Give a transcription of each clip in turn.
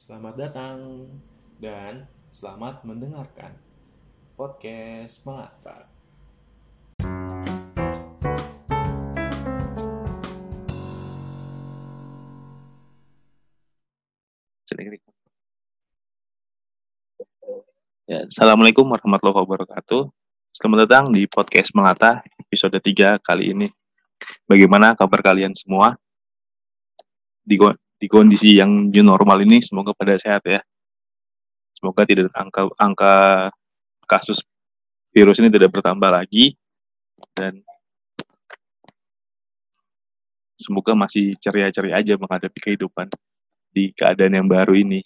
Selamat datang dan selamat mendengarkan podcast Melata. Ya, Assalamualaikum warahmatullahi wabarakatuh. Selamat datang di podcast Melata episode 3 kali ini. Bagaimana kabar kalian semua? Di, di kondisi yang new normal ini semoga pada sehat ya. Semoga tidak angka angka kasus virus ini tidak bertambah lagi dan semoga masih ceria-ceria aja menghadapi kehidupan di keadaan yang baru ini.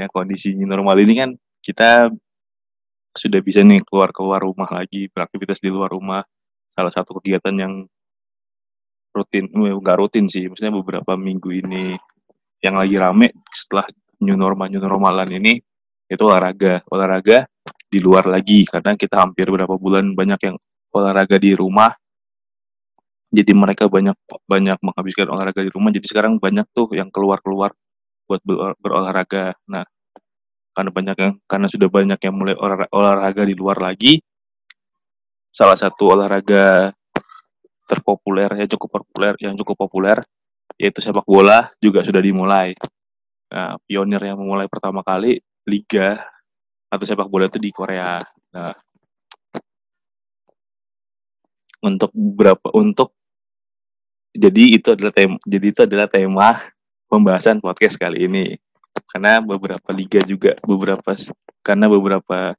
Ya kondisi new normal ini kan kita sudah bisa nih keluar keluar rumah lagi beraktivitas di luar rumah salah satu kegiatan yang rutin eh, nggak rutin sih maksudnya beberapa minggu ini yang lagi rame setelah new normal new normalan ini itu olahraga. Olahraga di luar lagi karena kita hampir berapa bulan banyak yang olahraga di rumah. Jadi mereka banyak banyak menghabiskan olahraga di rumah. Jadi sekarang banyak tuh yang keluar keluar buat ber- berolahraga. Nah karena banyak yang karena sudah banyak yang mulai olah- olahraga di luar lagi salah satu olahraga terpopuler yang cukup populer yang cukup populer yaitu sepak bola juga sudah dimulai. Nah, pionir yang memulai pertama kali liga atau sepak bola itu di Korea. Nah untuk berapa untuk jadi itu adalah tema jadi itu adalah tema pembahasan podcast kali ini. Karena beberapa liga juga beberapa karena beberapa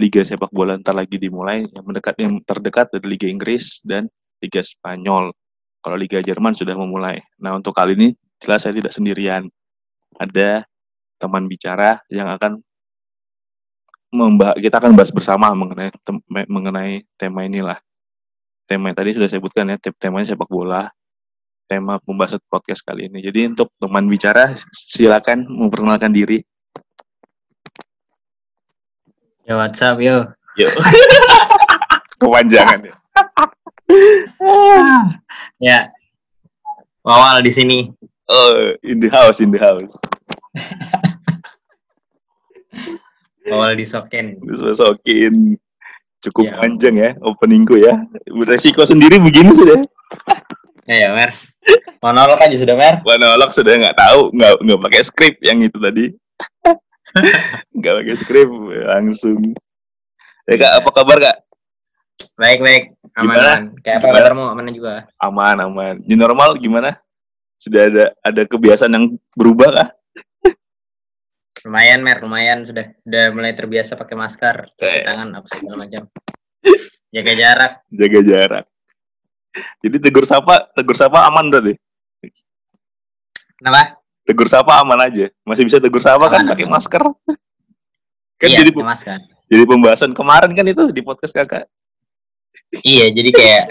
liga sepak bola ntar lagi dimulai yang mendekat yang terdekat dari Liga Inggris dan Liga Spanyol. Kalau Liga Jerman sudah memulai. Nah untuk kali ini jelas saya tidak sendirian. Ada teman bicara yang akan membahas kita akan bahas bersama mengenai tem- mengenai tema inilah. Tema yang tadi sudah saya sebutkan ya, tem- temanya sepak bola. Tema pembahasan podcast kali ini. Jadi untuk teman bicara silakan memperkenalkan diri. Yo, WhatsApp yo. Yuk. Kepanjangan ya. Ya. Wawal di sini. Oh, in the house, in the house. Wawal di Soken. Terus masukin cukup Ya. panjang ya openingku ya. Resiko sendiri begini sudah. Ya, ya, Mer. Monolog aja sudah, Mer. Monolog sudah nggak tahu, nggak nggak pakai skrip yang itu tadi. nggak pakai skrip langsung. Ya kak, apa kabar kak? Baik, baik. Aman, Gimana? aman. Kayak apa Gimana? kabarmu? Aman juga. Aman, aman. New normal gimana? Sudah ada ada kebiasaan yang berubah kah? Lumayan, Mer. Lumayan sudah. Sudah mulai terbiasa pakai masker, cuci Kayak- tangan, apa segala macam. Jaga jarak. Jaga jarak. Jadi tegur sapa, tegur sapa aman berarti. Kenapa? Tegur sapa aman aja. Masih bisa tegur sapa kan pakai masker. Kan iya, jadi masker. jadi pembahasan kemarin kan itu di podcast kakak. Iya, jadi kayak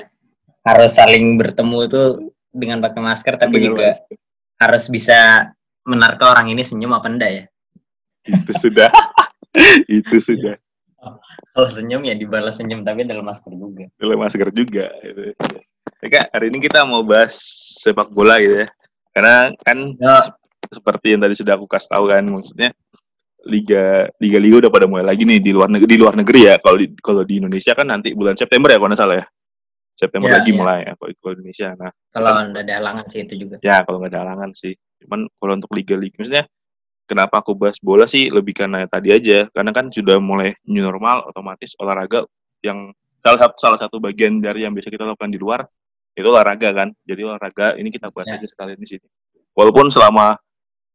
harus saling bertemu tuh dengan pakai masker, tapi Dengan juga masker. harus bisa menerka orang ini senyum apa enggak ya. itu sudah itu sudah Kalau senyum ya dibalas senyum, tapi dalam masker juga. dalam masker juga gitu. Ya, Kak, hari ini kita mau bahas sepak bola gitu ya karena kan Ya. se- seperti yang tadi sudah aku kasih tahu kan maksudnya liga liga liga udah pada mulai lagi nih di luar negeri di luar negeri ya. Kalau di kalau di Indonesia kan nanti bulan September ya kalau nggak salah ya. September Ya, lagi ya. mulai ya kalau kalau di Indonesia. Nah Kalau nggak ada halangan sih itu juga. ya kalau nggak ada halangan sih. Cuman kalau untuk liga-liga maksudnya kenapa aku bahas bola sih? Lebih karena tadi aja. Karena kan sudah mulai new normal otomatis olahraga yang salah satu salah satu bagian dari yang biasa kita lakukan di luar itu olahraga kan. Jadi olahraga ini kita bahas Ya. aja sekalian di sini. Walaupun selama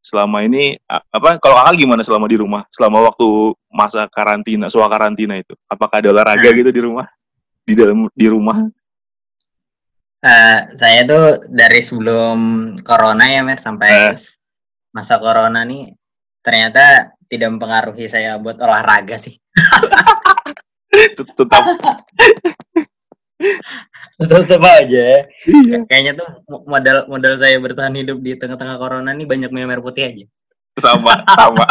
selama ini apa kalau akal gimana selama di rumah? Selama waktu masa karantina soal karantina itu? Apakah ada olahraga gitu di rumah? Di dalam di rumah? Eh, saya tuh dari sebelum corona ya Mer sampai s- masa corona nih ternyata tidak mempengaruhi saya buat olahraga sih. Tet- tetap Tetap aja. iya Kayaknya tuh mo- modal modal saya bertahan hidup di tengah-tengah corona nih banyak minum air putih aja. sama sama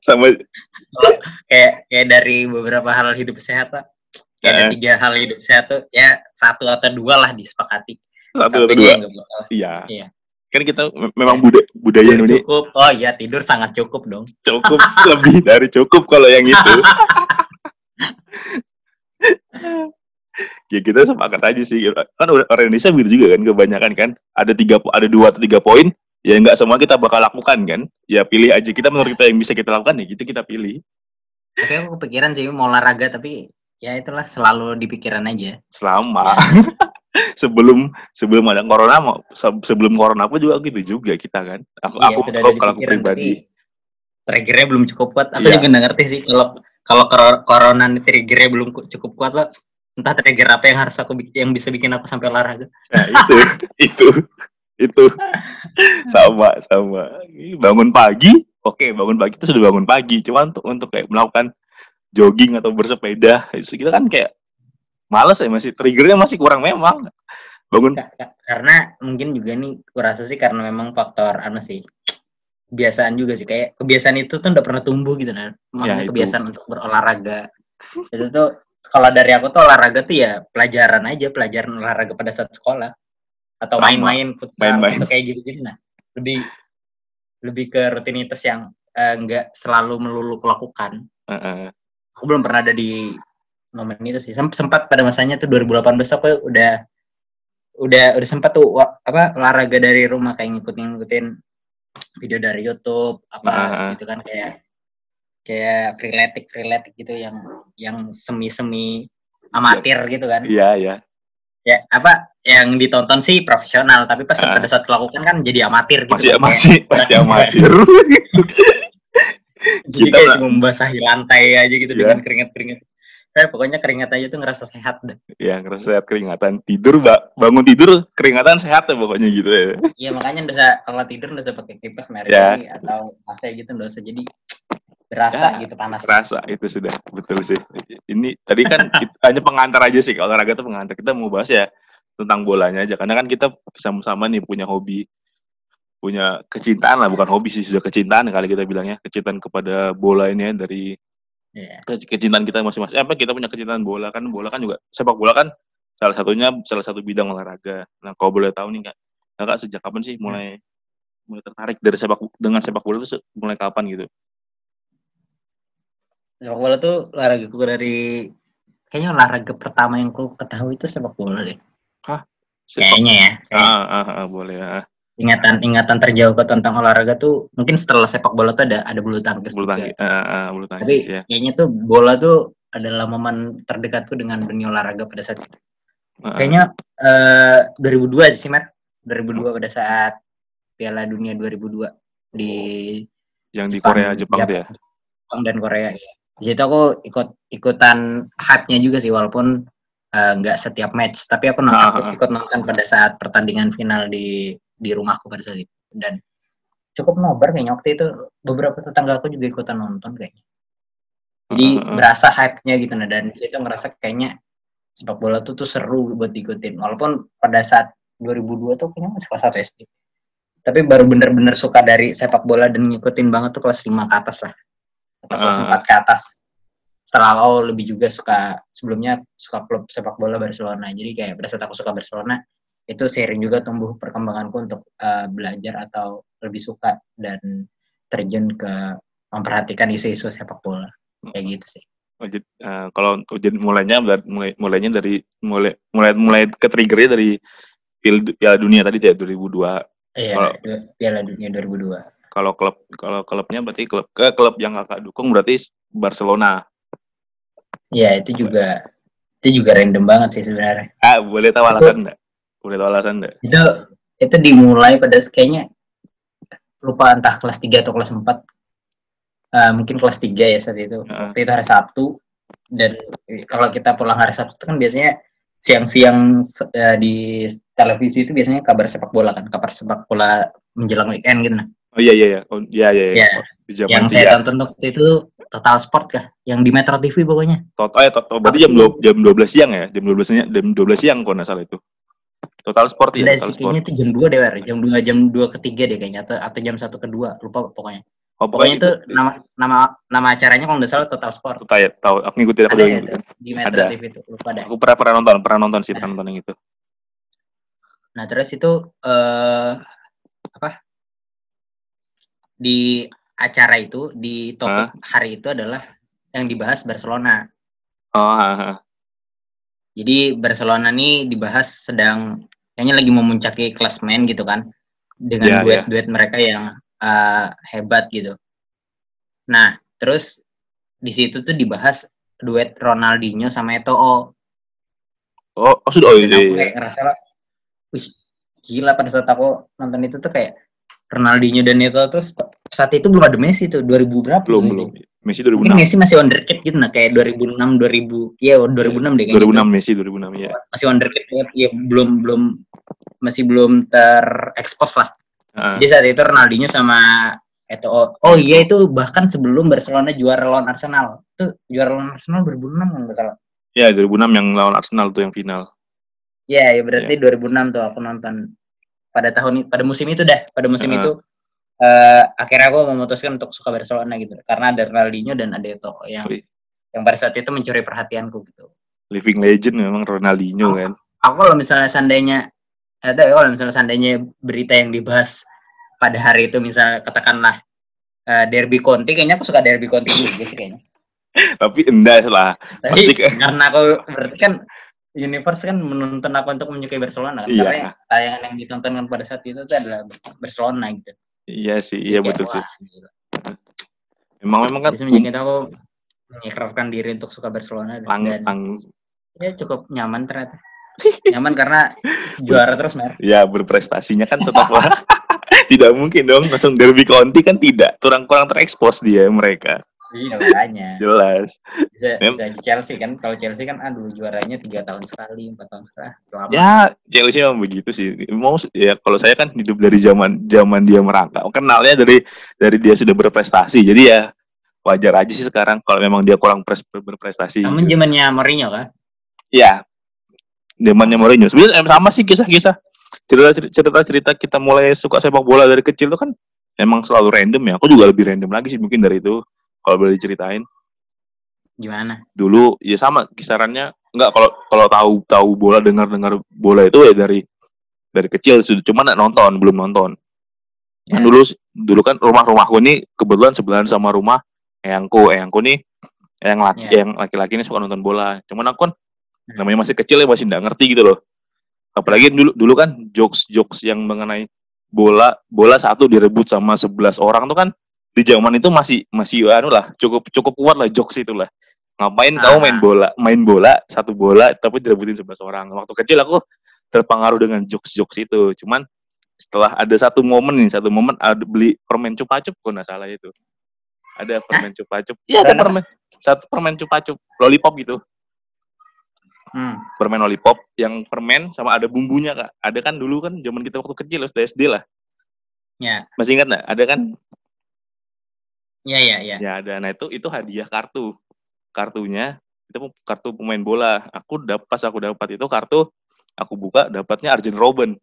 sama Kayak kayak dari beberapa hal hidup sehat Pak. Kayak ada Eh. tiga hal hidup sehat tuh ya satu atau dua lah disepakati. satu atau dua iya Iya. kan kita me- memang buda- budaya Tidur Indonesia cukup. Oh iya tidur sangat cukup dong. cukup lebih dari cukup kalau yang itu ya kita sepakat aja sih. Kan orang Indonesia begitu juga kan kebanyakan kan. Ada tiga ada dua atau tiga poin ya nggak semua kita bakal lakukan kan. Ya pilih aja. Kita menurut kita yang bisa kita lakukan ya gitu kita pilih. Tapi aku kepikiran sih mau olahraga tapi ya itulah selalu di pikiran aja. selama. Sebelum sebelum ada corona mau se- sebelum corona pun juga gitu juga kita kan. Aku Iya, aku kalau kalau aku pribadi. triggernya belum cukup kuat. Aku Iya. juga nggak ngerti sih kalau kalau corona triggernya belum ku- cukup kuat pak. Entah trigger apa yang harus aku bik- yang bisa bikin aku sampai olahraga. Nah, itu itu itu. Sama sama. Bangun pagi? Oke bangun pagi itu sudah bangun pagi. Cuman untuk untuk kayak melakukan jogging atau bersepeda itu kita kan kayak males ya masih triggernya masih kurang memang. Bangun Ka- ka- karena mungkin juga nih kurasa sih karena memang faktor anu sih kebiasaan juga sih. Kayak kebiasaan itu tuh udah pernah tumbuh gitu kan Ya, makanya kebiasaan untuk berolahraga. Itu tuh kalau dari aku tuh olahraga tuh ya pelajaran aja pelajaran olahraga pada saat sekolah atau main-main futsal Main-main. atau kayak gitu-gitu nah lebih lebih ke rutinitas yang eh, nggak selalu melulu kulakukan Heeh. aku belum pernah ada di momen itu sih Sem- sempat pada masanya tuh 2018 aku udah udah udah sempat tuh apa olahraga dari rumah kayak ngikutin ngikutin video dari YouTube apa Ah. gitu kan kayak kayak freeletic freeletic gitu yang yang semi semi amatir gitu kan. Iya iya. Ya apa yang ditonton sih profesional tapi pas Ah. pada saat lakukan kan jadi amatir gitu. Masih kan, masih masih amatir. jadi kita kayak cuma membasahi lantai aja gitu Iya. dengan keringat keringat Eh, pokoknya keringat aja tuh ngerasa sehat deh. ya ngerasa sehat keringatan. Tidur mbak. Bangun tidur keringatan sehat ya pokoknya gitu ya. Iya makanya usah kalau tidur usah pakai kipas merek Ya. atau AC gitu usah. Jadi berasa Ya, gitu panas. rasa itu sudah. Betul sih. Ini tadi kan kita- hanya pengantar aja sih. Kalau olahraga itu pengantar. Kita mau bahas ya tentang bolanya aja. Karena kan kita sama-sama nih punya hobi. Punya kecintaan lah. Bukan hobi sih sudah kecintaan kali kita bilangnya. Kecintaan kepada bola ini ya dari Iya. ke- kecintaan kita masing-masing Eh, apa kita punya kecintaan bola kan bola kan juga sepak bola kan salah satunya salah satu bidang olahraga nah kalau boleh tahu nih kak kakak sejak kapan sih mulai mulai tertarik dari sepak dengan sepak bola itu mulai kapan gitu Sepak bola tuh olahraga gue dari kayaknya olahraga pertama yang ku ketahui itu sepak bola deh. sepak Kayaknya ya. Kayak ah, ah, ah, boleh ah. Ingatan ingatan terjauh ke tentang olahraga tuh mungkin setelah sepak bola tuh ada ada bulu tangkis bulu juga. tangkis ah, ah, bulu Tapi tangkis ya kayaknya tuh bola tuh adalah momen terdekatku dengan dunia olahraga pada saat itu. Ah. Kayaknya eh 2002 aja sih, Mer. 2002 pada saat Piala Dunia 2002 di yang di Jepang, Korea Jepang tuh ya Jepang dan Korea ya. Di situ aku ikut ikutan hype-nya juga sih walaupun eh, nggak setiap match, tapi aku nonton Ah, ah. ikut nonton pada saat pertandingan final di di rumahku pada saat itu dan cukup nobar kayaknya waktu itu beberapa tetangga aku juga ikutan nonton kayaknya. Jadi ah. berasa hype-nya gitu nah dan di situ ngerasa kayaknya sepak bola tuh tuh seru buat diikutin walaupun pada saat 2002 tuh kayaknya masih kelas 1 SD. Tapi baru bener-bener suka dari sepak bola dan ngikutin banget tuh kelas 5 ke atas lah. Atau kelas Ah. 4 ke atas. Setelah aku lebih juga suka sebelumnya suka klub sepak bola Barcelona. Jadi kayak pada saat aku suka Barcelona itu sering juga tumbuh perkembanganku untuk eh, belajar atau lebih suka dan terjun ke memperhatikan isu-isu sepak bola kayak gitu sih. Oh, jadi, eh, kalau jadi mulainya mulai mulainya dari mulai mulai mulai ke triggernya dari Piala Dunia tadi ya 2002 Iya, Kalau- Piala Dunia 2002. kalau klub kalau klubnya berarti klub ke klub yang kakak dukung berarti Barcelona Iya, itu juga itu juga random banget sih sebenarnya. ah boleh tahu alasan enggak boleh tahu alasan enggak Itu itu dimulai pada kayaknya lupa entah kelas 3 atau kelas 4. Eh, mungkin kelas 3 ya saat itu. Waktu itu hari Sabtu dan kalau kita pulang hari Sabtu itu kan biasanya siang-siang eh, di televisi itu biasanya kabar sepak bola kan, kabar sepak bola menjelang weekend gitu nah. oh iya iya iya oh, iya iya, iya. Iya. Oh, Yang saya tiga. tonton waktu itu Total Sport kah? Yang di Metro TV pokoknya. Total ya total berarti jam sih? 12, jam 12 siang ya jam 12 siang jam 12 siang kalau nggak salah itu Total Sport ya kayaknya itu jam 2 deh, Wer. Jam 2 jam 2 ketiga deh kayaknya atau, atau jam 1 kedua, lupa pokoknya. oh Pokoknya itu itu nama nama nama acaranya kalau nggak salah Total Sport. Total ya tahu aku ngikutin aku Ada juga ngikutin di Metro Ada. TV itu, lupa deh. aku pernah pernah nonton pernah nonton sih Ada. pernah nonton yang itu Nah, terus itu eh di acara itu di topik hari itu adalah yang dibahas Barcelona. Oh, ha, ha. Jadi Barcelona nih dibahas sedang kayaknya lagi memuncaki klasmen gitu kan dengan Ya, duet-duet mereka yang uh, hebat gitu. Nah, terus di situ tuh dibahas duet Ronaldinho sama Eto'o. oh, oh sudah oh iya, aku iya. kayak ngerasa wih gila pada saat aku nonton itu tuh kayak Ronaldinho dan Eto'o terus saat itu belum ada Messi tuh 2000 berapa? belum gitu. belum. Messi Mungkin 2006. Messi masih wonderkid gitu nah kayak 2006 2000 iya 2006 deh kayaknya 2006 Messi 2006 ya. masih wonderkid banget ya belum belum masih belum terekspos lah Heeh. jadi saat itu Ronaldinho sama Eto'o oh iya itu bahkan sebelum Barcelona juara lawan Arsenal itu juara lawan Arsenal 2006 kalau nggak salah Ya 2006 yang lawan Arsenal tuh yang final. ya ya berarti 2006 tuh aku nonton pada tahun pada musim itu dah pada musim Heeh. itu eh, akhirnya aku memutuskan untuk suka Barcelona gitu karena ada Ronaldinho dan ada Eto'o yang Wih, yang pada saat itu mencuri perhatianku gitu Living legend memang Ronaldinho Oh. kan. aku kalau misalnya seandainya ada kalau misalnya seandainya berita yang dibahas pada hari itu misalnya katakanlah eh, Derby Conti kayaknya aku suka Derby Conti juga sih kayaknya Tapi enggak lah. tapi Pasti karena aku berarti kan Universe kan menuntun aku untuk menyukai Barcelona kan Iya. karena tayangan yang ditontonkan pada saat itu tuh adalah Barcelona gitu Iya sih, iya Kayak, betul sih. gila. Memang memang kan semenjak itu aku mengikrarkan diri untuk suka Barcelona dan, lang, dan lang, ya cukup nyaman ternyata nyaman karena juara terus mer ya berprestasinya kan tetap lah. tidak mungkin dong langsung derby Conti kan tidak kurang kurang terekspos dia mereka iya makanya. jelas. Bisa, Mem- bisa Chelsea kan? Kalau Chelsea kan aduh juaranya tiga tahun sekali empat tahun sekali lama. Ya Chelsea memang begitu sih. Mau ya kalau saya kan hidup dari zaman zaman dia merangkak. Kenalnya dari dari dia sudah berprestasi. Jadi ya wajar aja sih sekarang kalau memang dia kurang pres, berprestasi. Namun zamannya Mourinho kan ya zamannya Mourinho. Sebenarnya em, sama sih kisah-kisah cerita cerita cerita kita mulai suka sepak bola dari kecil tuh kan emang selalu random ya. Aku juga lebih random lagi sih mungkin dari itu kalau boleh diceritain? Gimana? Dulu ya sama kisarannya enggak kalau kalau tahu tahu bola dengar dengar bola itu ya dari dari kecil sudah cuma nggak nonton belum nonton. Kan Ya. dulu dulu kan rumah rumahku ini kebetulan sebelahan sama rumah eyangku. Eyangku nih yang laki Ya. yang laki-laki ini suka nonton bola. Cuman aku kan Hmm. namanya masih kecil ya masih nggak ngerti gitu loh. Apalagi dulu dulu kan jokes jokes yang mengenai bola bola satu direbut sama 11 orang tuh kan di zaman itu masih masih anu lah cukup cukup kuat lah jokes itu lah. Ngapain kamu Ah. main bola main bola satu bola tapi direbutin 11 orang. Waktu kecil aku terpengaruh dengan jokes jokes itu. Cuman setelah ada satu momen nih satu momen ada beli permen cupa-cup kok nggak salah itu. Ada permen cupa-cup. iya ada Permen. satu permen cupa-cup lollipop gitu. Hmm. permen lollipop yang permen sama ada bumbunya kak. Ada kan dulu kan zaman kita waktu kecil SD lah. Ya. Masih ingat nggak? Ada kan ya ya ya ya ada nah itu itu hadiah kartu. Kartunya itu kartu pemain bola. Aku dapat pas aku dapat itu kartu aku buka dapatnya Arjen Robben.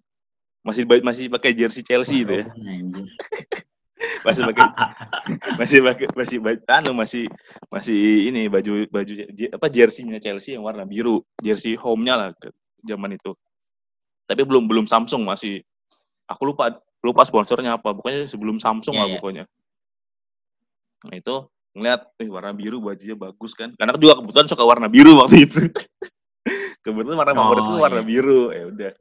Masih ba- masih pakai jersey Chelsea itu ya. Wah, masih pakai masih pakai masih anu masih masih ini baju baju apa jerseynya Chelsea yang warna biru. Jersey home-nya lah ke zaman itu. Tapi belum belum Samsung masih. Aku lupa lupa sponsornya apa. Pokoknya sebelum Samsung Iya, lah iya. pokoknya nah itu ngeliat eh, warna biru bajunya bagus kan. Karena aku juga kebetulan suka warna biru waktu itu. Kebetulan warna Oh, favorit itu warna iya. biru. Ya udah.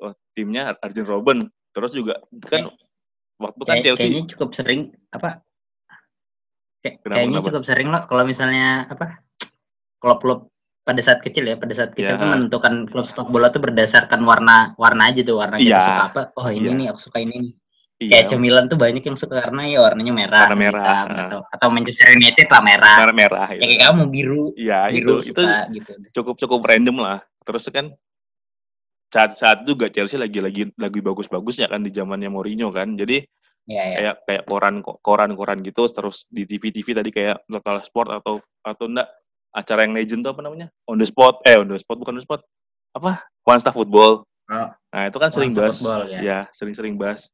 Oh timnya Arjen Robben. Terus juga kan waktu kan Chelsea. kayaknya cukup sering apa? Kenapa, kayaknya kenapa? cukup sering loh kalau misalnya apa? Klub-klub pada saat kecil ya pada saat kecil Ya. tuh menentukan klub sepak bola tuh berdasarkan warna warna aja tuh warna kita Iya. suka apa. Oh ini Iya. nih aku suka ini nih iya, kayak AC Milan tuh banyak yang suka karena ya warnanya merah Warna merah, hitam, heeh. atau atau Manchester United lah merah. Merah merah ya gitu. kayak kamu biru. Iya itu biru itu suka gitu. cukup cukup random lah. Terus kan saat saat itu juga Chelsea lagi lagi lagi bagus-bagusnya kan di zamannya Mourinho kan. Jadi ya ya kayak kayak koran koran koran gitu terus di TV TV tadi kayak local sport atau atau enggak acara yang legend tuh apa namanya? On the spot eh on the spot bukan on the spot. Apa? One star football. Oh, nah itu kan sering bahas Football, ya. ya sering-sering bahas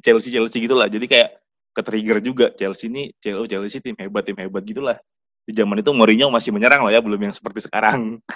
Chelsea Chelsea gitulah jadi kayak ke trigger juga Chelsea ini Chelsea Chelsea tim hebat tim hebat gitulah di zaman itu Mourinho masih menyerang lah ya belum yang seperti sekarang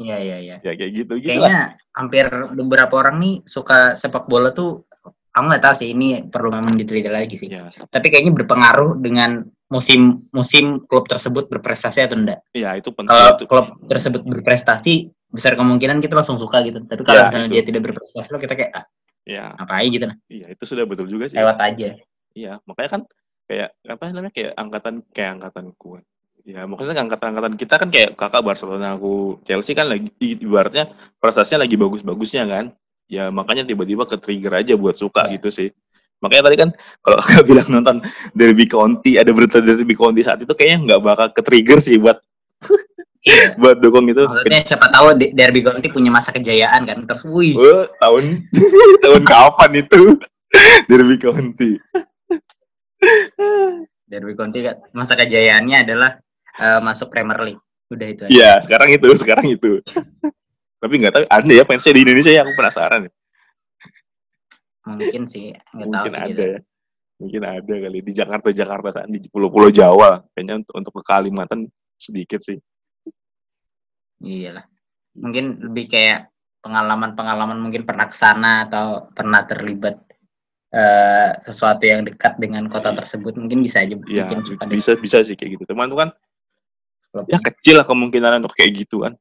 iya iya iya ya kayak gitu gitu lah kayaknya hampir beberapa orang nih suka sepak bola tuh aku nggak tahu sih ini perlu memang diteliti lagi sih. Ya, Tapi kayaknya berpengaruh dengan musim musim klub tersebut berprestasi atau enggak. ya itu penting Kalau itu. klub tersebut berprestasi, besar kemungkinan kita langsung suka gitu. Tapi kalau Ya, misalnya itu. dia tidak berprestasi, lo kita kayak ah, Ya, ngapain gitu nah. iya itu sudah betul juga sih. Lewat aja. Iya, makanya kan kayak apa namanya kayak angkatan kayak angkatanku. Ya, maksudnya angkatan-angkatan kita kan kayak kakak Barcelona, aku Chelsea kan lagi ibaratnya prestasinya lagi bagus-bagusnya kan. Ya makanya tiba-tiba ke trigger aja buat suka Iya. gitu sih. Makanya tadi kan kalau kakak bilang nonton Derby County, ada berita Derby County saat itu kayaknya nggak bakal ke trigger sih buat Iya. buat dukung itu. Maksudnya siapa tahu De- Derby County punya masa kejayaan kan. Terus wih, Oh, tahun tahun kapan itu Derby County? Derby County kan masa kejayaannya adalah eh, masuk Premier League. Udah itu aja. Iya, sekarang itu, sekarang itu. Tapi nggak tahu ada ya fansnya di Indonesia ya, aku penasaran. Mungkin sih, nggak tahu Mungkin sih ada gitu. ya. Mungkin ada kali di Jakarta Jakarta kan di pulau-pulau Jawa. Kayaknya untuk, untuk ke Kalimantan sedikit sih. Iyalah. Mungkin lebih kayak pengalaman-pengalaman mungkin pernah ke sana atau pernah terlibat eh, sesuatu yang dekat dengan kota tersebut mungkin bisa aja Iya, mungkin bisa bisa sih kayak gitu. Teman tuh kan ya kecil lah kemungkinan untuk kayak gitu kan.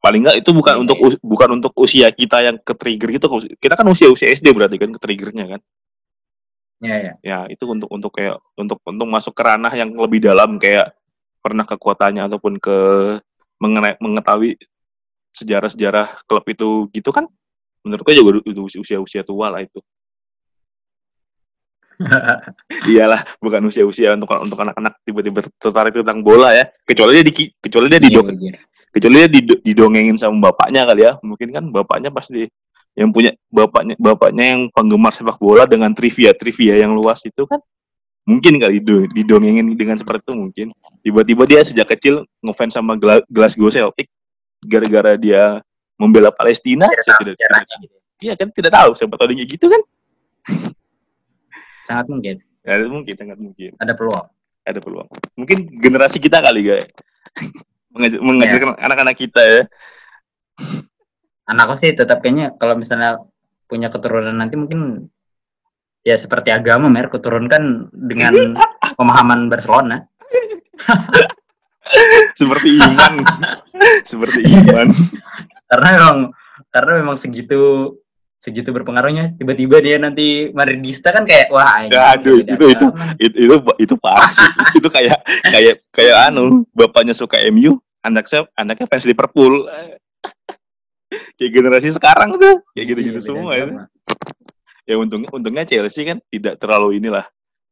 Paling nggak itu bukan Iya, untuk iya. bukan untuk usia kita yang ke trigger gitu. Kita kan usia usia SD berarti kan ke triggernya kan. Iya, iya. ya itu untuk untuk kayak untuk untuk masuk ke ranah yang lebih dalam kayak pernah ke kotanya ataupun ke mengenai mengetahui sejarah-sejarah klub itu gitu kan? Menurutku juga itu usia-usia tua lah itu. Iyalah bukan usia-usia untuk untuk anak-anak tiba-tiba tertarik tentang bola ya. Kecuali dia di kecuali dia Iya, didong iya. kecuali dia dido- didongengin sama bapaknya kali ya. Mungkin kan bapaknya pasti yang punya bapaknya bapaknya yang penggemar sepak bola dengan trivia trivia yang luas itu kan mungkin kali dido- didongengin dengan seperti itu mungkin. Tiba-tiba dia sejak kecil ngefans sama Gla- Glasgow Celtic. Gara-gara dia membela Palestina Tidak saya tahu tidak, sejarahnya gitu. iya kan tidak tahu siapa tahu dia gitu kan. Sangat mungkin. Ya, mungkin sangat mungkin. Ada peluang. ada peluang. Mungkin generasi kita kali guys. Iya. mengajarkan anak-anak kita ya. Anakku sih tetap kayaknya kalau misalnya punya keturunan nanti mungkin ya seperti agama mer keturunkan dengan pemahaman Barcelona. seperti iman. Seperti iman. Karena memang karena memang segitu segitu berpengaruhnya. Tiba-tiba dia nanti Madridista kan kayak wah ini Ya, aduh, itu- itu- itu itu itu parah sih itu kayak kayak kayak anu bapaknya suka MU anaknya anaknya fans Liverpool. Kayak generasi sekarang tuh. Kayak gitu-gitu Iya, semua ya. Ya untungnya untungnya Chelsea kan tidak terlalu inilah.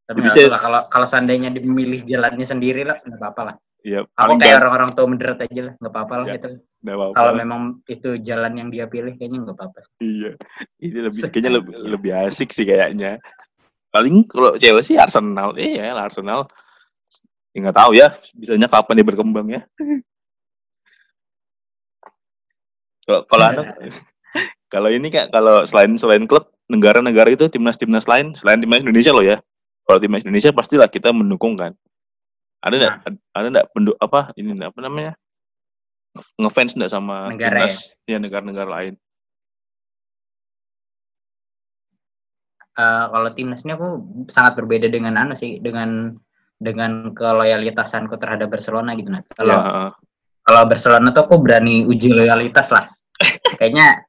Tapi Jadi saya- lah, kalau kalau seandainya dia memilih jalannya sendiri lah nggak apa-apa lah. Ya aku kayak orang-orang tua moderat aja lah nggak apa-apa lah Ya, gitu. kalau memang itu jalan yang dia pilih kayaknya nggak apa-apa sih. iya ini lebih Sekali. kayaknya lebih, lebih asik sih kayaknya. Paling kalau Chelsea Arsenal. Iya Arsenal. Ya nggak tahu ya bisanya kapan dia berkembang ya. Kalau kalau anu kalau ini kayak kalau selain selain klub negara-negara itu timnas timnas lain selain timnas Indonesia loh ya. Kalau timnas Indonesia pastilah kita mendukung kan. Ada nggak ada nggak pendu- apa ini apa namanya ngefans nggak sama Negara timnas? ya? Negara-negara lain. Eh, kalau timnas ini aku sangat berbeda dengan anu sih dengan dengan keloyalitasanku terhadap Barcelona gitu nah kalau ya kalau Barcelona tuh aku berani uji loyalitas lah. Kayaknya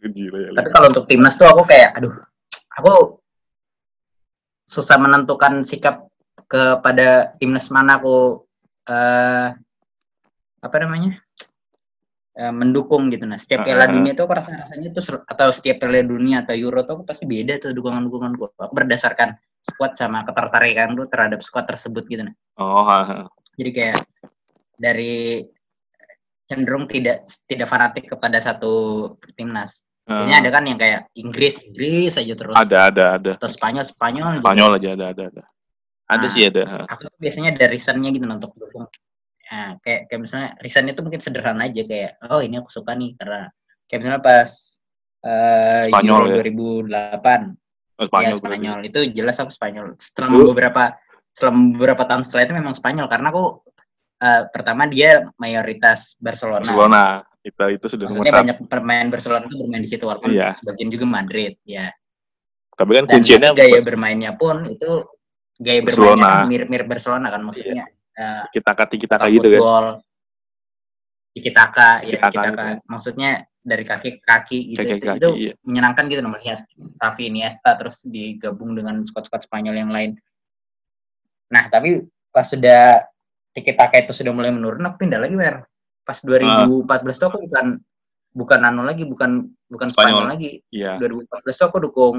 Gila ya, tapi kalau untuk timnas tuh aku kayak aduh aku susah menentukan sikap kepada timnas mana aku eh apa namanya eh, mendukung gitu. Nah setiap piala Ah. dunia tuh aku rasa rasanya tuh seru- atau setiap piala dunia atau euro tuh aku pasti beda tuh dukungan dukunganku aku berdasarkan squad sama ketertarikan tuh terhadap squad tersebut gitu nah. Oh ha. jadi kayak dari cenderung tidak tidak fanatik kepada satu timnas Biasanya ada kan yang kayak Inggris, Inggris aja terus. ada ada ada Atau Spanyol, Spanyol. aja Spanyol terus. aja ada ada ada ada Nah. sih ada. Aku tuh biasanya ada reasonnya gitu untuk dukung. Nah, kayak, kayak misalnya reasonnya tuh mungkin sederhana aja kayak, oh ini aku suka nih karena kayak misalnya pas eh Spanyol Euro ya? 2008 Oh, Spanyol, Spanyol ya berarti. Spanyol itu jelas aku Spanyol. Setelah Lu- beberapa setelah beberapa tahun setelah itu memang Spanyol karena aku eh, pertama dia mayoritas Barcelona. Barcelona itu itu sudah nomor Maksudnya banyak pemain Barcelona itu bermain di situ walaupun Iya. sebagian juga Madrid ya. Tapi kan Dan kuncinya gaya bermainnya pun itu gaya Barcelona. bermainnya kan mirip-mirip Barcelona kan maksudnya. eh, kita kati kita kita kayak gitu kan. tiki-taka, ya tiki-taka. gitu. Maksudnya dari kaki ke kaki gitu, Kaki itu, kaki, itu iya. menyenangkan gitu melihat Xavi Iniesta terus digabung dengan squad-squad Spanyol yang lain. Nah, tapi pas sudah tiki-taka itu sudah mulai menurun, aku pindah lagi, Wer. Pas Ah. 2014 tuh aku bukan bukan anu lagi, bukan bukan Spanyol. Spanyol lagi. Iya. 2014 tuh aku dukung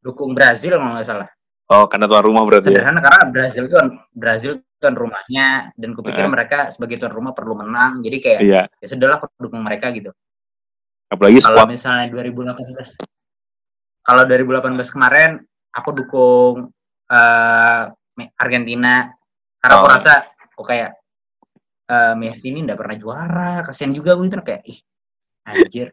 dukung Brazil kalau nggak salah. Oh, karena tuan rumah berarti ya. Sederhana karena Brazil itu kan Brazil itu kan rumahnya dan kupikir Eh. mereka sebagai tuan rumah perlu menang. Jadi kayak Iya. ya sudahlah aku dukung mereka gitu. Apalagi Kalau squad misalnya 2018 kalau 2018 kemarin aku dukung eh, Argentina karena aku Oh. rasa kok kayak eh, Messi ini nggak pernah juara, kasihan juga gue itu kayak ih anjir.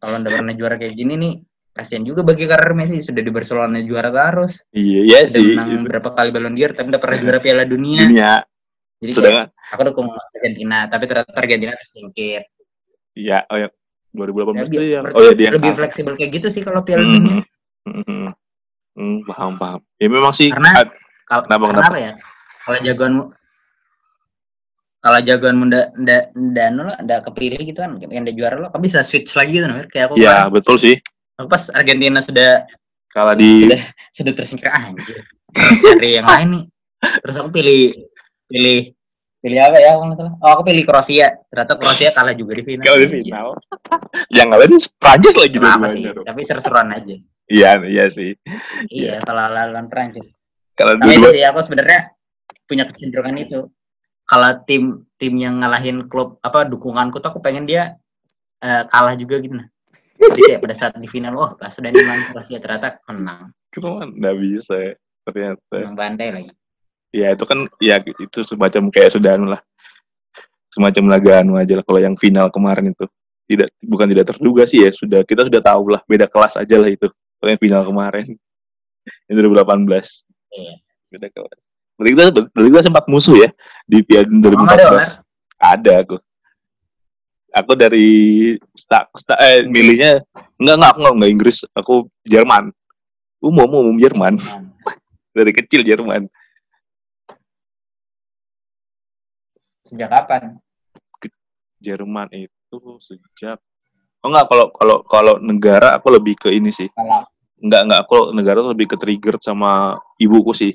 Kalau nggak pernah juara kayak gini nih, kasihan juga bagi karir Messi sudah di Barcelona juara terus, Iya, iya sih. menang Gitu. berapa kali Ballon d'Or tapi nggak pernah juara Piala Dunia. Dunia Jadi kayak, sedangkan aku dukung Argentina, tapi ternyata Argentina tersingkir. iya, oh ya 2018 Ya, itu berarti oh ya dia lebih fleksibel kayak gitu sih kalau Piala Dunia. Hmm, hmm, hmm. Hmm, paham paham. Ya memang sih Karena- Kalau Kenapa, karena apa ya? Kalau jagoanmu kalau jagoanmu ndak ndak ndak anu lah, ndak kepilih gitu kan, yang juara lo, kamu bisa switch lagi gitu, Nur. kayak aku ya kemarin. betul sih. Aku pas Argentina sudah Kalau di sudah sudah tersingkir ah, anjir. Cari yang lain nih. Terus aku pilih pilih pilih apa ya kalau nggak salah? Oh, aku pilih Kroasia. Ternyata Kroasia kalah juga di final. kalau di final, yang ngalahin Prancis lagi Kenapa sih? dua-duanya. Tapi seru-seruan aja. Iya, iya sih. Iya, kalau lawan Prancis. Kalau sih aku sebenarnya punya kecenderungan itu. Kalau tim tim yang ngalahin klub apa dukunganku tuh aku pengen dia eh, kalah juga gitu nah. Jadi kayak pada saat di final, oh pas sudah menang Kroasia ternyata menang, cuma nggak bisa ya, ternyata. menang bantai lagi. Ya itu kan ya itu semacam kayak sudah anu lah. Semacam laga anu aja lah kalau yang final kemarin itu. Tidak bukan tidak terduga sih ya, sudah kita sudah tahu lah beda kelas aja lah itu. Kalau yang final kemarin. Yang 2018. Iya. Beda kelas. Berarti kita, berarti kita sempat musuh ya di Piala ada, Omar? 2014. Ada aku. Aku dari sta, sta, eh, milihnya enggak enggak aku enggak, enggak Inggris, aku Jerman. Umum umum Jerman dari kecil Jerman. Sejak kapan? Jerman itu sejak Oh enggak kalau kalau kalau negara aku lebih ke ini sih. Enggak enggak aku negara lebih ke trigger sama ibuku sih.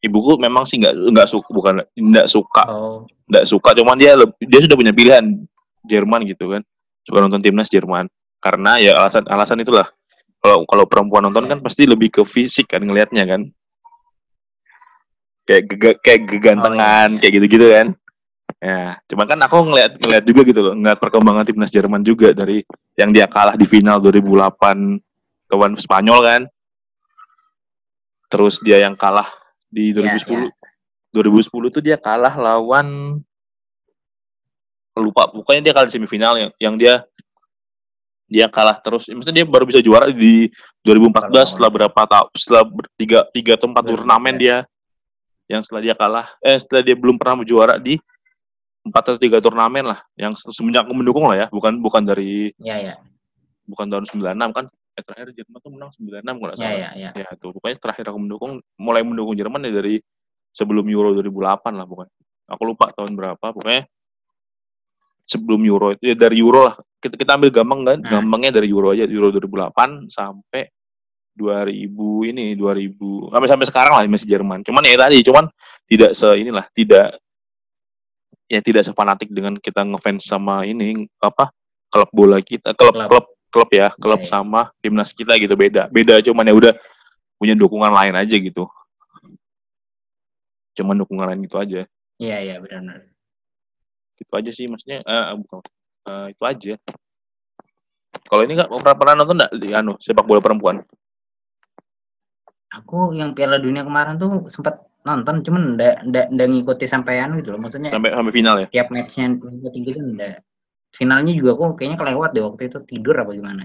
Ibuku memang sih enggak enggak suka bukan enggak suka oh, enggak suka cuman dia dia sudah punya pilihan Jerman gitu kan. Suka nonton timnas Jerman karena ya alasan alasan itulah. Kalau kalau perempuan nonton kan pasti lebih ke fisik kan ngelihatnya kan. Kayak gega, kayak gegantengan Oh, iya. kayak gitu-gitu kan. Ya, cuman kan aku ngeliat ngeliat juga gitu loh, ngeliat perkembangan timnas Jerman juga dari yang dia kalah di final 2008 lawan Spanyol kan. Terus dia yang kalah di Iya, 2010. 2010 tuh dia kalah lawan lupa. Pokoknya dia kalah di semifinal yang, yang dia dia kalah terus. Maksudnya dia baru bisa juara di 2014 Kalau- setelah berapa tahun setelah tiga tiga atau empat 2014. turnamen dia yang setelah dia kalah eh setelah dia belum pernah juara di empat atau tiga turnamen lah. Yang se- semenjak mendukung lah ya. Bukan bukan dari ya ya, bukan tahun 96 kan eh, terakhir Jerman tuh menang 96 kalau nggak ya salah ya, ya. ya tuh pokoknya terakhir aku mendukung mulai mendukung Jerman ya dari sebelum Euro 2008 lah pokoknya aku lupa tahun berapa pokoknya sebelum Euro itu ya dari Euro lah kita, kita ambil gampang kan Hmm. gampangnya dari Euro aja Euro 2008 sampai 2000 ini 2000 sampai sampai sekarang lah masih Jerman cuman ya tadi cuman tidak se inilah tidak ya tidak sefanatik dengan kita ngefans sama ini apa klub bola kita klub Klub. klub klub ya klub Iya, iya. sama timnas kita gitu beda beda cuman ya udah punya dukungan lain aja gitu cuman dukungan lain gitu aja Iya iya benar. gitu aja sih maksudnya eh, bukan eh, itu aja kalau ini nggak pernah pernah nonton nggak di anu sepak bola perempuan Aku yang Piala Dunia kemarin tuh sempat nonton, cuman ndak ndak ngikuti sampean gitu loh. Maksudnya sampai sampai final ya tiap matchnya ngikutin gitu ndak. Finalnya juga aku kayaknya kelewat deh waktu itu tidur apa gimana.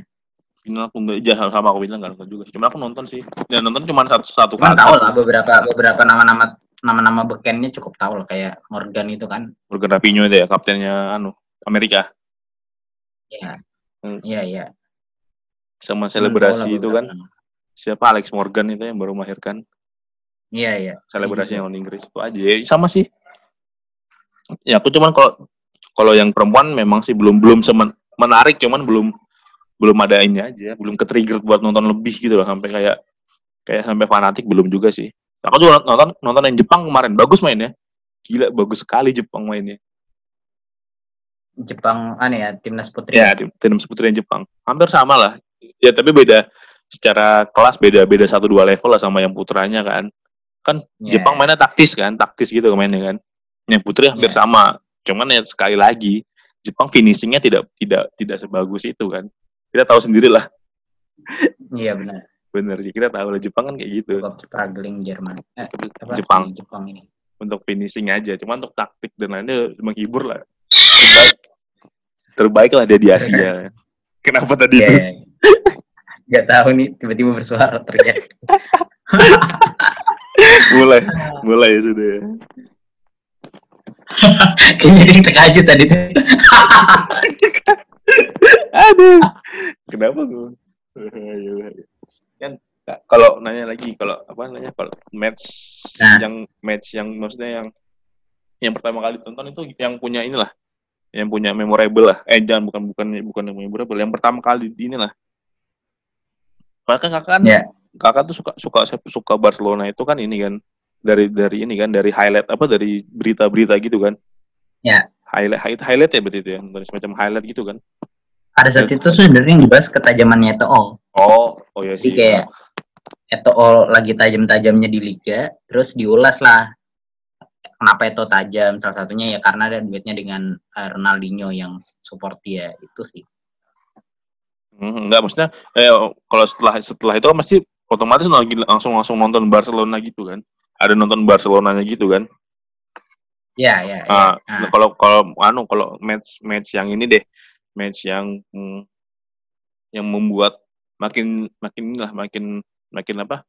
final aku nggak jah sama aku bilang nggak juga cuma aku nonton sih dan nonton cuma satu satu kali tahu lah beberapa beberapa nama-nama nama-nama bekennya cukup tahu lah kayak Morgan itu kan. Morgan Rapinoe itu ya kaptennya anu Amerika Iya. Hmm. Iya iya. sama selebrasi itu kan nama. siapa Alex Morgan itu yang baru melahirkan Iya, iya. selebrasi yang lawan Inggris itu aja ya, sama sih ya aku cuman kalau kalau yang perempuan memang sih belum belum semen, menarik cuman belum belum ada ini aja belum ke trigger buat nonton lebih gitu loh sampai kayak kayak sampai fanatik belum juga sih. Aku juga nonton nonton yang Jepang kemarin bagus mainnya. Gila bagus sekali Jepang mainnya. Jepang aneh ya, timnas putri. ya tim tim putri yang Jepang. Hampir sama lah. Ya tapi beda secara kelas beda beda satu dua level lah sama yang putranya kan. Kan Ya, Jepang mainnya taktis kan taktis gitu mainnya kan. Yang putri hampir Iya. sama cuman ya sekali lagi Jepang finishingnya tidak tidak tidak sebagus itu kan kita tahu sendiri lah Iya benar. bener sih kita tahu lah Jepang kan kayak gitu Cukup struggling Jerman. Eh, apa Jepang si Jepang ini. untuk finishing aja cuma untuk taktik dan lainnya menghibur lah terbaik terbaik lah dia di Asia kenapa tadi Iya. itu iya. Gak tahu nih tiba-tiba bersuara terjadi. mulai mulai ya sudah Kayaknya dia terkajut tadi. Aduh. Kenapa gue kan kalau nanya lagi kalau apa nanya kalau match Nah. yang match yang maksudnya yang yang pertama kali tonton itu yang punya inilah yang punya memorable lah. Eh jangan bukan bukan bukan yang memorable yang pertama kali inilah. Bahkan kakak kan Ya. kakak tuh suka suka suka Barcelona itu kan ini kan dari dari ini kan dari highlight apa dari berita-berita gitu kan Ya. highlight highlight, highlight ya berarti itu ya semacam highlight gitu kan Pada saat itu sebenarnya yang dibahas ketajamannya Eto'o. oh oh ya Jadi sih kayak Eto'o lagi tajam-tajamnya di liga, terus diulas lah. Kenapa Eto'o tajam? Salah satunya ya karena ada duetnya dengan eh, Ronaldinho yang support dia. Itu sih. Hmm, enggak maksudnya eh kalau setelah setelah itu kan pasti otomatis lagi langsung langsung nonton Barcelona gitu kan ada nonton Barcelonanya gitu kan Ya, ya, ya. ah kalau kalau anu kalau match match yang ini deh match yang hmm, yang membuat makin makin lah makin makin apa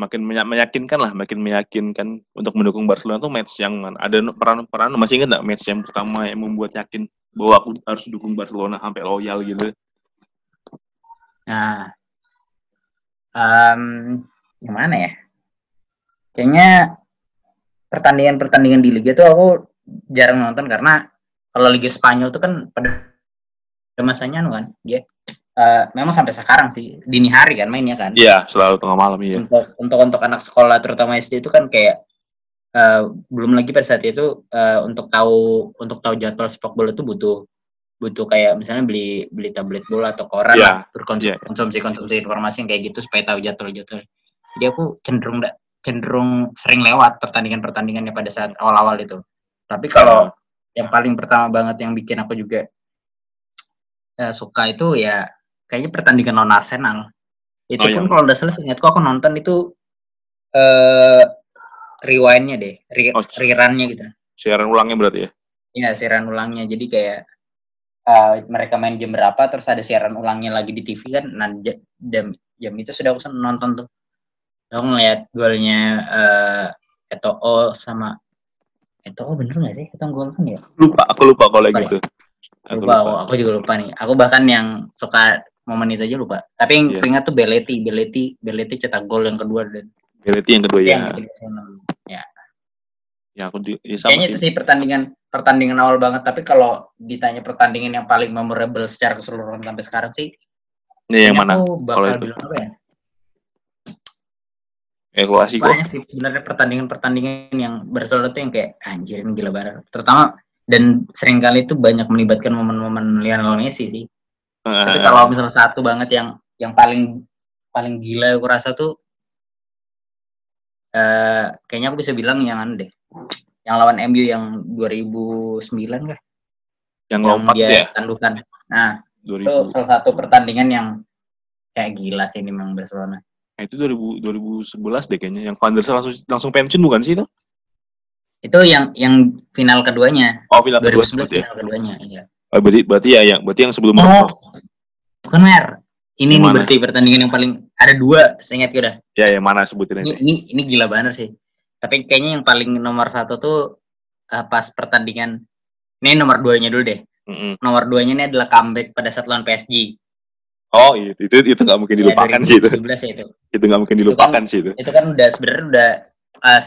makin meyakinkan lah makin meyakinkan untuk mendukung Barcelona tuh match yang mana ada peran peran masih ingat nggak match yang pertama yang membuat yakin bahwa aku harus dukung Barcelona sampai loyal gitu Nah, em, gimana ya? Kayaknya pertandingan-pertandingan di Liga tuh aku jarang nonton karena kalau Liga Spanyol tuh kan pada masanya anu kan dia eh, memang sampai sekarang sih dini hari kan mainnya kan. iya selalu tengah malam iya Untuk untuk untuk anak sekolah terutama SD itu kan kayak eh, belum lagi pada saat itu eh, untuk tahu untuk tahu jadwal sepak bola itu butuh butuh kayak misalnya beli beli tablet bola atau koran Iya, lah, berkonsumsi iya. konsumsi konsumsi informasi yang kayak gitu supaya tahu jadwal jadwal jadi aku cenderung nggak cenderung sering lewat pertandingan pertandingannya pada saat awal awal itu tapi kalau yang paling pertama banget yang bikin aku juga eh, suka itu ya kayaknya pertandingan non Arsenal itu Oh, pun iya. kalau udah salah ingatku aku nonton itu eh rewindnya deh re Oh, rerunnya gitu siaran ulangnya berarti ya Iya, siaran ulangnya. Jadi kayak eh, mereka main jam berapa, terus ada siaran ulangnya lagi di TV kan. Nah, ja- jam, jam itu sudah aku nonton tuh. Aku ngeliat golnya eh Eto'o sama Eto'o bener nggak sih? Kita gol kan ya? lupa aku lupa kalau Lupa gitu aku Lupa, Aku, aku juga lupa nih. Aku bahkan yang suka momen itu aja lupa. Tapi yang Iya. ku ingat tuh Belletti. Belletti, Belletti cetak gol yang kedua dan Berarti yang kedua itu ya yang seneng. ya aku di ya sama Kayaknya sih itu sih pertandingan pertandingan awal banget. Tapi kalau ditanya pertandingan yang paling memorable secara keseluruhan sampai sekarang sih, Ini yang mana Aku bakal kalau itu? bilang apa ya? Klasiko Banyak sih sebenarnya pertandingan-pertandingan yang Barcelona tuh yang kayak anjir ini gila banget. Terutama dan sering kali itu banyak melibatkan momen-momen Lionel Messi sih. Tapi Eh, kalau misalnya satu banget yang yang paling paling gila aku rasa tuh eh kayaknya aku bisa bilang yang anu deh. Yang lawan MU yang 2009 kah? yang Yang lompat dia ya tandukan. Nah, itu 2000 salah satu pertandingan yang kayak gila sih ini memang Barcelona. Nah, itu 2000 2011 deh kayaknya yang Van der Sar langsung langsung pensiun bukan sih itu Itu yang yang final keduanya. oh final kedua 2011 sebut ya final keduanya, iya. oh, berarti berarti ya yang berarti yang sebelum Oh, bukan Mer. Ini nih berarti pertandingan yang paling ada dua, seingat gue dah. ya yang mana sebutin Ini, ini ini gila banget sih. Tapi kayaknya yang paling nomor satu tuh eh, pas pertandingan. Ini nomor duanya dulu deh. Mm-mm. Nomor duanya ini adalah comeback pada saat lawan PSG. Oh itu itu itu nggak mungkin Ya, dilupakan sih itu. 2017 ya itu. Itu nggak mungkin Itu dilupakan kan- sih itu. Itu kan udah sebenarnya udah uh,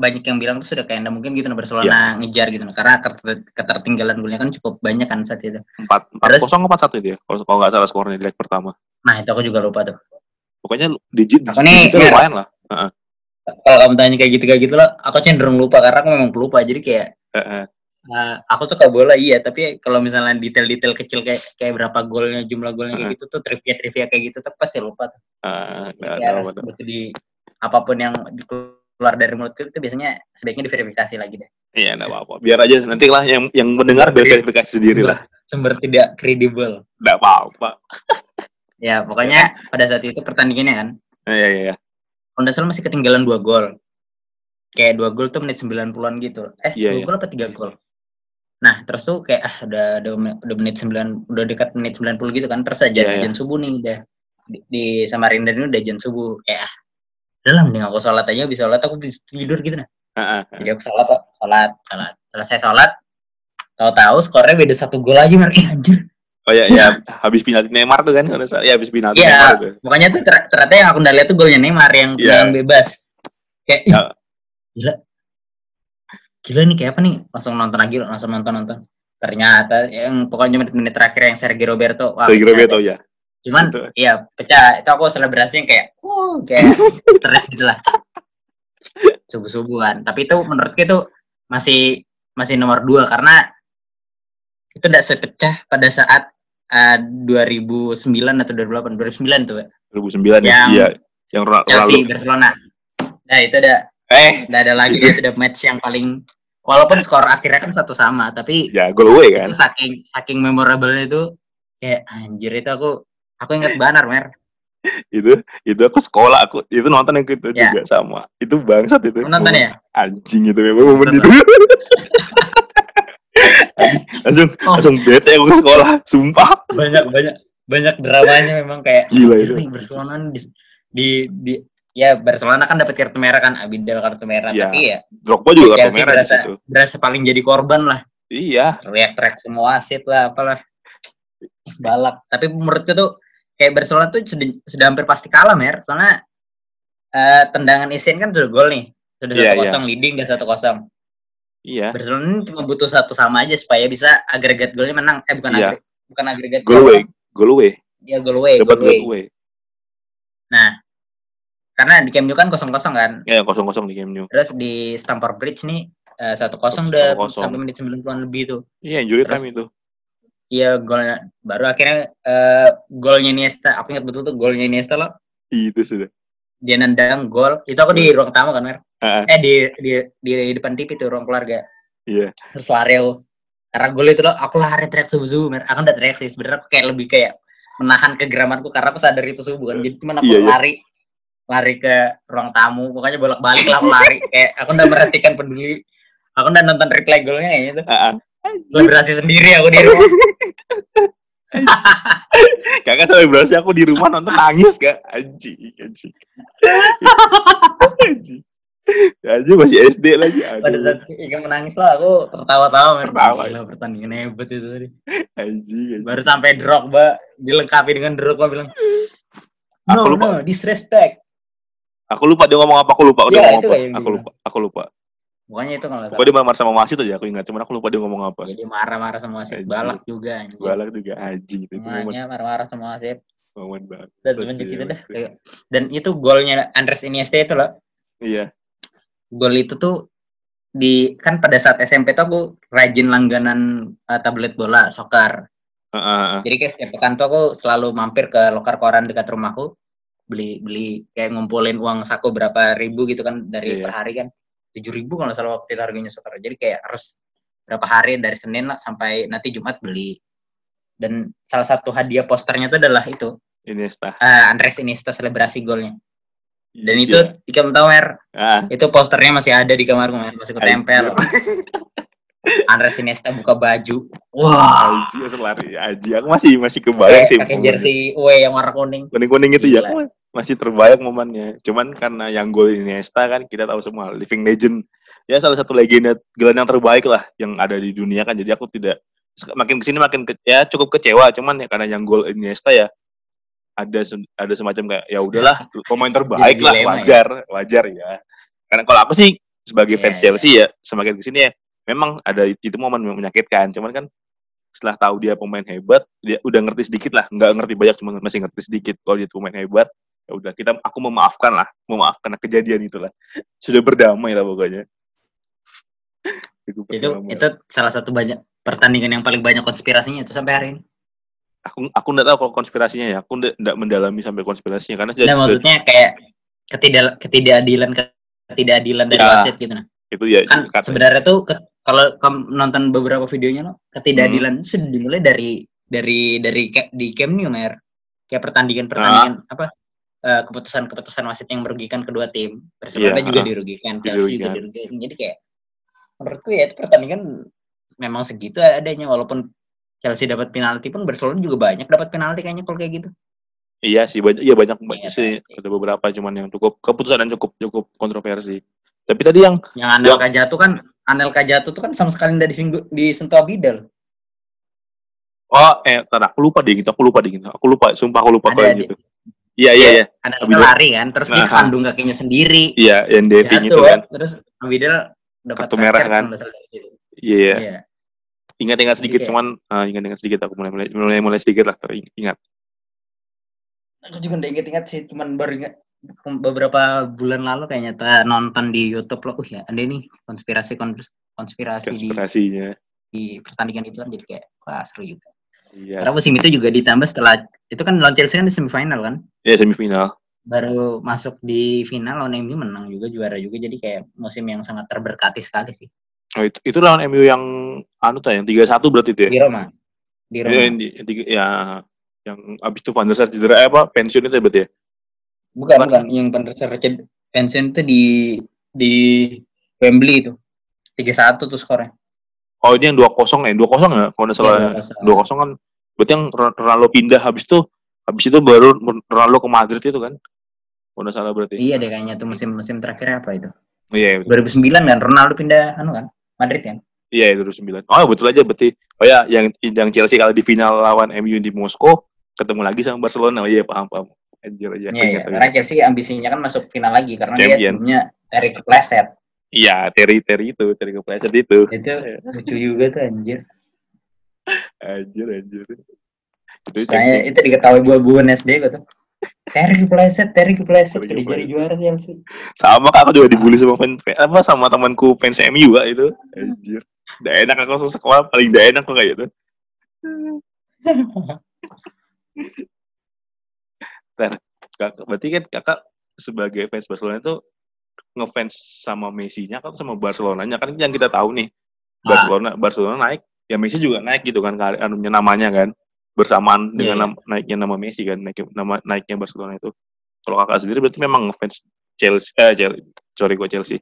banyak yang bilang tuh sudah kayak nggak mungkin gitu nah Barcelona Iya. ngejar gitu nah. karena keter- ketertinggalan golnya kan cukup banyak kan saat itu. Empat empat kosong empat satu dia. Kalau kalau nggak salah skornya di leg pertama. Nah, itu aku juga lupa tuh. Pokoknya digit digitnya Mer. lumayan lah. Kalau kamu tanya kayak gitu kayak gitu loh, aku cenderung lupa karena aku memang pelupa. Jadi kayak Heeh. Uh, aku suka bola iya, tapi kalau misalnya detail-detail kecil kayak kayak berapa golnya, jumlah golnya kayak Heeh. gitu tuh trivia-trivia kayak gitu tuh pasti lupa. Tuh. Harus betul di apa pun yang keluar dari mulut itu tuh biasanya sebaiknya diverifikasi lagi deh. Iya, nggak apa-apa. Biar aja nanti lah yang yang mendengar verifikasi sendiri lah. Sumber tidak kredibel. Nggak apa-apa. Ya, pokoknya pada saat itu pertandingannya kan, Iya, iya, iya. kalau salah masih ketinggalan dua gol. Kayak dua gol tuh menit 90-an gitu. Eh, Iya, dua iya. gol apa tiga gol? Nah, terus tuh kayak ah udah udah, udah menit 9 udah dekat menit 90 gitu kan. Terus aja Iya, iya. ajan subuh nih udah di, di Samarinda ini udah ajan subuh. Kayak ah, udah lah mending aku sholat aja bisa sholat aku bisa tidur gitu nah. Heeh. Jadi aku sholat kok, sholat, sholat. Selesai sholat, tahu-tahu skornya beda satu gol aja Mar. Ih, anjir. Oh ya, ya habis penalti Neymar tuh kan kalau. Ya habis penalti Iya. Neymar tuh. Makanya tuh ter- ternyata yang aku udah lihat tuh golnya Neymar yang Iya. yang bebas. Kayak Ya. gila. Gila nih kayak apa nih? Langsung nonton lagi, langsung nonton-nonton. Ternyata yang pokoknya menit-menit terakhir yang Sergio Roberto. Wah, Sergio Roberto ya. Cuman Itu. iya pecah. Itu aku selebrasinya kayak uh, kayak stres gitu lah. Subuh-subuhan. Tapi itu menurutku itu masih masih nomor dua karena itu tidak sepecah pada saat eh, 2009 atau 2008 2009 tuh 2009 ya. Yang- Iya. Yang. Chelsea Barcelona. Nah itu ada Eh, Nggak ada lagi itu udah match yang paling walaupun skor akhirnya kan satu sama tapi ya gol away kan. itu saking saking memorable itu kayak anjir itu aku aku inget banar mer Itu itu aku sekolah aku itu nonton yang itu Ya. juga sama. Itu bangsat itu. Nonton ya Anjing itu memang momen itu. langsung Oh. langsung bete aku sekolah, sumpah. banyak banyak banyak dramanya memang kayak Gila anjir itu. di, di ya Barcelona kan dapat kartu merah kan Abidal kartu merah. Iya. tapi ya Drogba juga kartu merah di berasa situ. berasa paling jadi korban lah. Iya, teriak-teriak semua wasit lah apalah. Balap tapi menurutku tuh kayak Barcelona tuh sudah, sudah hampir pasti kalah mer. Soalnya eh, tendangan Isin kan sudah gol nih. Sudah Iya, satu kosong leading dan satu kosong. Iya. Barcelona ini cuma butuh satu sama aja supaya bisa agregat golnya menang. Eh bukan Iya. agre- bukan agregat Gol away, gol away. ya gol away Dapat gol away. gol away. nah karena di Camp Nou kan kosong kosong kan? Ya, kosong-kosong di Camp Nou. terus di Stamford Bridge nih eh, satu kosong udah 1-0. sampai menit 90-an lebih tuh Iya, injury Terus- time itu. Iya golnya baru akhirnya eh, golnya Iniesta aku ingat betul tuh golnya Iniesta loh. Itu sudah. dia nendang gol. Itu aku di ruang tamu kan Mer? Ah, eh di di di depan TV tuh ruang keluarga. Iya. terus lari aku. Karena gol itu loh aku lari teriak subuh subuh Mer. Aku udah teriak sih sebenarnya aku kayak lebih kayak menahan kegeramanku karena aku sadar itu subuh kan. Jadi cuman aku Iya, iya. lari lari ke ruang tamu pokoknya bolak balik lah lari kayak aku udah merhatikan peduli aku udah nonton replay golnya ya itu Ah, ah. selebrasi sendiri aku di rumah Kakak selebrasi aku di rumah nonton nangis kak. Anjing, anjing. anjing. Anjing masih SD lagi. pada Aduh. saat Ikan menangis lah aku tertawa-tawa. Tertawa. Gila pertandingan hebat itu tadi Anjing. anjing. baru sampai Drogba dilengkapi dengan Drogba bilang Aku no lupa. no disrespect Aku lupa dia ngomong apa. Aku lupa. Dia Iya, ngomong apa. lah yang Aku dia lupa. Aku lupa. pokoknya itu kalau Pokoknya dia marah sama wasit aja. Aku ingat. Cuman aku lupa dia ngomong apa. jadi marah-marah sama wasit balak juga anjing. Balak juga anjing semuanya marah-marah sama wasit momen banget. dan semenjak itu dah dan itu golnya Andres Iniesta itu loh Iya. gol itu tuh di kan pada saat SMP tuh aku rajin langganan uh, tablet bola soccer Ah, ah, ah. jadi kayak setiap pekan tuh aku selalu mampir ke lokar koran dekat rumahku beli beli kayak ngumpulin uang saku berapa ribu gitu kan dari Iya. per hari kan tujuh ribu kalau salah waktu itu harganya soccer jadi kayak harus berapa hari dari Senin lah sampai nanti Jumat beli. Dan salah satu hadiah posternya itu adalah itu. Iniesta. eh, Andres Iniesta selebrasi golnya. Dan Iya. itu tahu Mer Ah, itu posternya masih ada di kamarku Mer masih ketempel Andres Iniesta buka baju. Wah. Aji langsung lari. Aji aku masih masih kebayang sih. pakai jersey away yang warna kuning. Kuning kuning itu ya. Gila. aku masih terbayang momennya. Cuman karena yang gol Iniesta kan kita tahu semua living legend. Ya salah satu legenda gelandang terbaik lah yang ada di dunia kan. Jadi aku tidak makin ke sini makin ke, ya cukup kecewa. Cuman ya karena yang gol Iniesta ya ada ada semacam kayak ya udahlah pemain terbaik lah ya. wajar wajar ya. Karena kalau aku sih sebagai Iya, fans iya. Chelsea ya semakin ke sini ya memang ada itu momen yang menyakitkan. Cuman kan setelah tahu dia pemain hebat dia udah ngerti sedikit lah. Nggak ngerti banyak cuma masih ngerti sedikit kalau dia pemain hebat ya udah kita aku memaafkan lah memaafkan kejadian itulah sudah berdamai lah pokoknya itu berdamai. itu salah satu banyak pertandingan yang paling banyak konspirasinya itu sampai hari ini. aku aku nggak tahu kalau konspirasinya ya aku nggak mendalami sampai konspirasinya karena sudah, Nah, sudah- maksudnya kayak ketidak ketidakadilan ketidakadilan dari Ya. wasit gitu nah. itu ya Kan kata- sebenarnya tuh ke- kalau kamu nonton beberapa videonya lo, ketidakadilan Hmm. itu sudah dimulai dari dari dari di Camp Nou, Mer. Kayak pertandingan-pertandingan Ah. apa eh, keputusan-keputusan wasit yang merugikan kedua tim. Barcelona Iya, juga ah. dirugikan, Chelsea juga Dirugikan. Jadi kayak menurutku ya itu pertandingan memang segitu adanya walaupun Chelsea dapat penalti pun Barcelona juga banyak dapat penalti kayaknya kalau kayak gitu. Iya sih banyak iya banyak Iya, sih tapi- ada beberapa cuman yang cukup keputusan yang cukup cukup kontroversi. Tapi tadi yang Yang Anelka jatuh kan Anelka jatuh tuh kan sama sekali tidak disinggung disentuh Abidal. oh eh tar, aku lupa deh gitu aku lupa deh gitu aku lupa sumpah aku lupa kalau ada. gitu. Iya iya iya Anelka Abidal. lari kan, terus dia Nah, kesandung kakinya sendiri. iya yang diving itu Jatuh, kan. Terus Abidal dapat Kartu merah kan. Iya iya. Iya. Ingat-ingat sedikit kayak- cuman ah, ingat-ingat sedikit aku mulai mulai mulai, mulai sedikit lah teringat. Aku juga nggak inget-inget sih, cuman baru ingat beberapa bulan lalu kayaknya ta, nonton di YouTube loh, uh ya ada nih konspirasi konspirasi, konspirasi di, Konspirasinya. di pertandingan itu kan jadi kayak wah seru juga. Iya. Karena musim itu juga ditambah setelah itu kan lawan Chelsea kan di semifinal kan, Iya semifinal. baru masuk di final lawan MU menang juga juara juga jadi kayak musim yang sangat terberkati sekali sih Oh itu itu lawan MU yang anu tuh yang 3-1 berarti itu ya. di Roma. Di Roma. Iya, yang, di- ya yang abis itu Van der Sar cedera eh, apa pensiun itu ya berarti ya. Bukan, Bukan. bukan. Yang Van der Sar pensiun itu di di Wembley itu. 3-1 tuh skornya. Oh ini yang 2-0 ya, 2-0 ya kalau salah. Iya, 2-0. 2-0 kan berarti yang Ron- Ronaldo pindah habis itu habis itu baru Ronaldo ke Madrid itu kan. Kalau salah berarti. Iya deh kayaknya tuh musim-musim terakhir apa itu? Oh, iya, betul. 2009 kan Ronaldo pindah anu kan? Madrid kan? Iya, itu 2009. Oh, betul aja berarti. Oh ya, yang yang Chelsea kalau di final lawan MU di Moskow ketemu lagi sama Barcelona. Oh, iya, paham, paham. Anjir aja. Iya, iya. Karena. Chelsea ambisinya kan masuk final lagi karena dia Champion. sebelumnya dari kepleset. Iya, Terry Terry itu, Terry kepleset itu. Itu lucu juga tuh anjir. Anjir, anjir. Itu Saya itu diketahui buah-buahan SD gua tuh. Terry kepleset, Terry kepleset, Terry jadi juara Chelsea. sama kak aku juga dibully sama fan, apa sama temanku fans MU kak itu. Anjir. Udah enak aku sekolah paling udah enak kok kayak gitu. Kakak, berarti kan kakak sebagai fans Barcelona itu ngefans sama Messi-nya kan sama Barcelona-nya. Kan yang kita tahu nih Ah. Barcelona Barcelona naik ya Messi juga naik gitu kan anunya namanya kan. Bersamaan dengan Iya, nam- naiknya nama Messi kan naik nama naiknya Barcelona itu. Kalau kakak sendiri berarti memang ngefans Chelsea eh Chelsea, sorry gua Chelsea.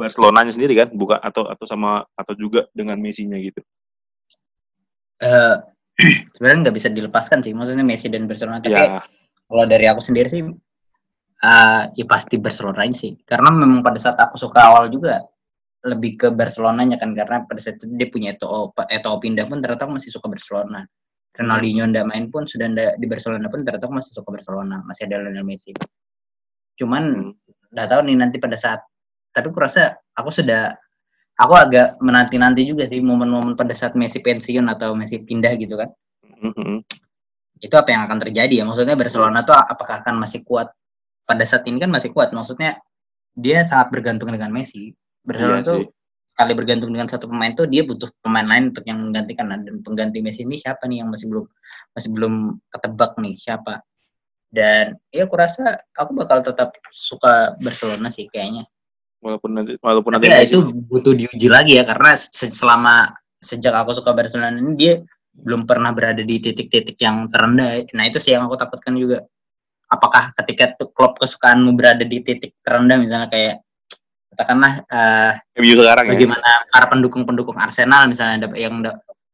Barcelonanya sendiri kan bukan atau atau sama atau juga dengan Messi-nya gitu? Eh, sebenarnya nggak bisa dilepaskan sih maksudnya Messi dan Barcelona. Tapi ya kalau dari aku sendiri sih eh ya pasti Barcelona sih. Karena memang pada saat aku suka awal juga lebih ke Barcelonanya kan. Karena pada saat itu dia punya Eto'o Eto'o pindah pun ternyata aku masih suka Barcelona. Ronaldinho ndak main pun sudah ndak di Barcelona pun ternyata aku masih suka Barcelona. Masih ada Lionel Messi. Cuman nggak tahu nih nanti pada saat tapi aku rasa aku sudah aku agak menanti-nanti juga sih momen-momen pada saat Messi pensiun atau Messi pindah gitu kan. Mhm. itu apa yang akan terjadi ya? Maksudnya Barcelona tuh apakah akan masih kuat pada saat ini kan masih kuat maksudnya dia sangat bergantung dengan Messi Barcelona Iya tuh sih. sekali bergantung dengan satu pemain tuh dia butuh pemain lain untuk yang menggantikan Nah, dan pengganti Messi ini siapa nih yang masih belum masih belum ketebak nih siapa dan ya aku rasa aku bakal tetap suka Barcelona sih kayaknya walaupun nanti walaupun tapi nanti ya itu butuh diuji lagi ya karena se- selama sejak aku suka Barcelona ini dia belum pernah berada di titik-titik yang terendah. Nah itu sih yang aku takutkan juga. Apakah ketika klub kesukaanmu berada di titik terendah misalnya kayak katakanlah eh, MU sekarang ya bagaimana para pendukung-pendukung Arsenal misalnya ada- yang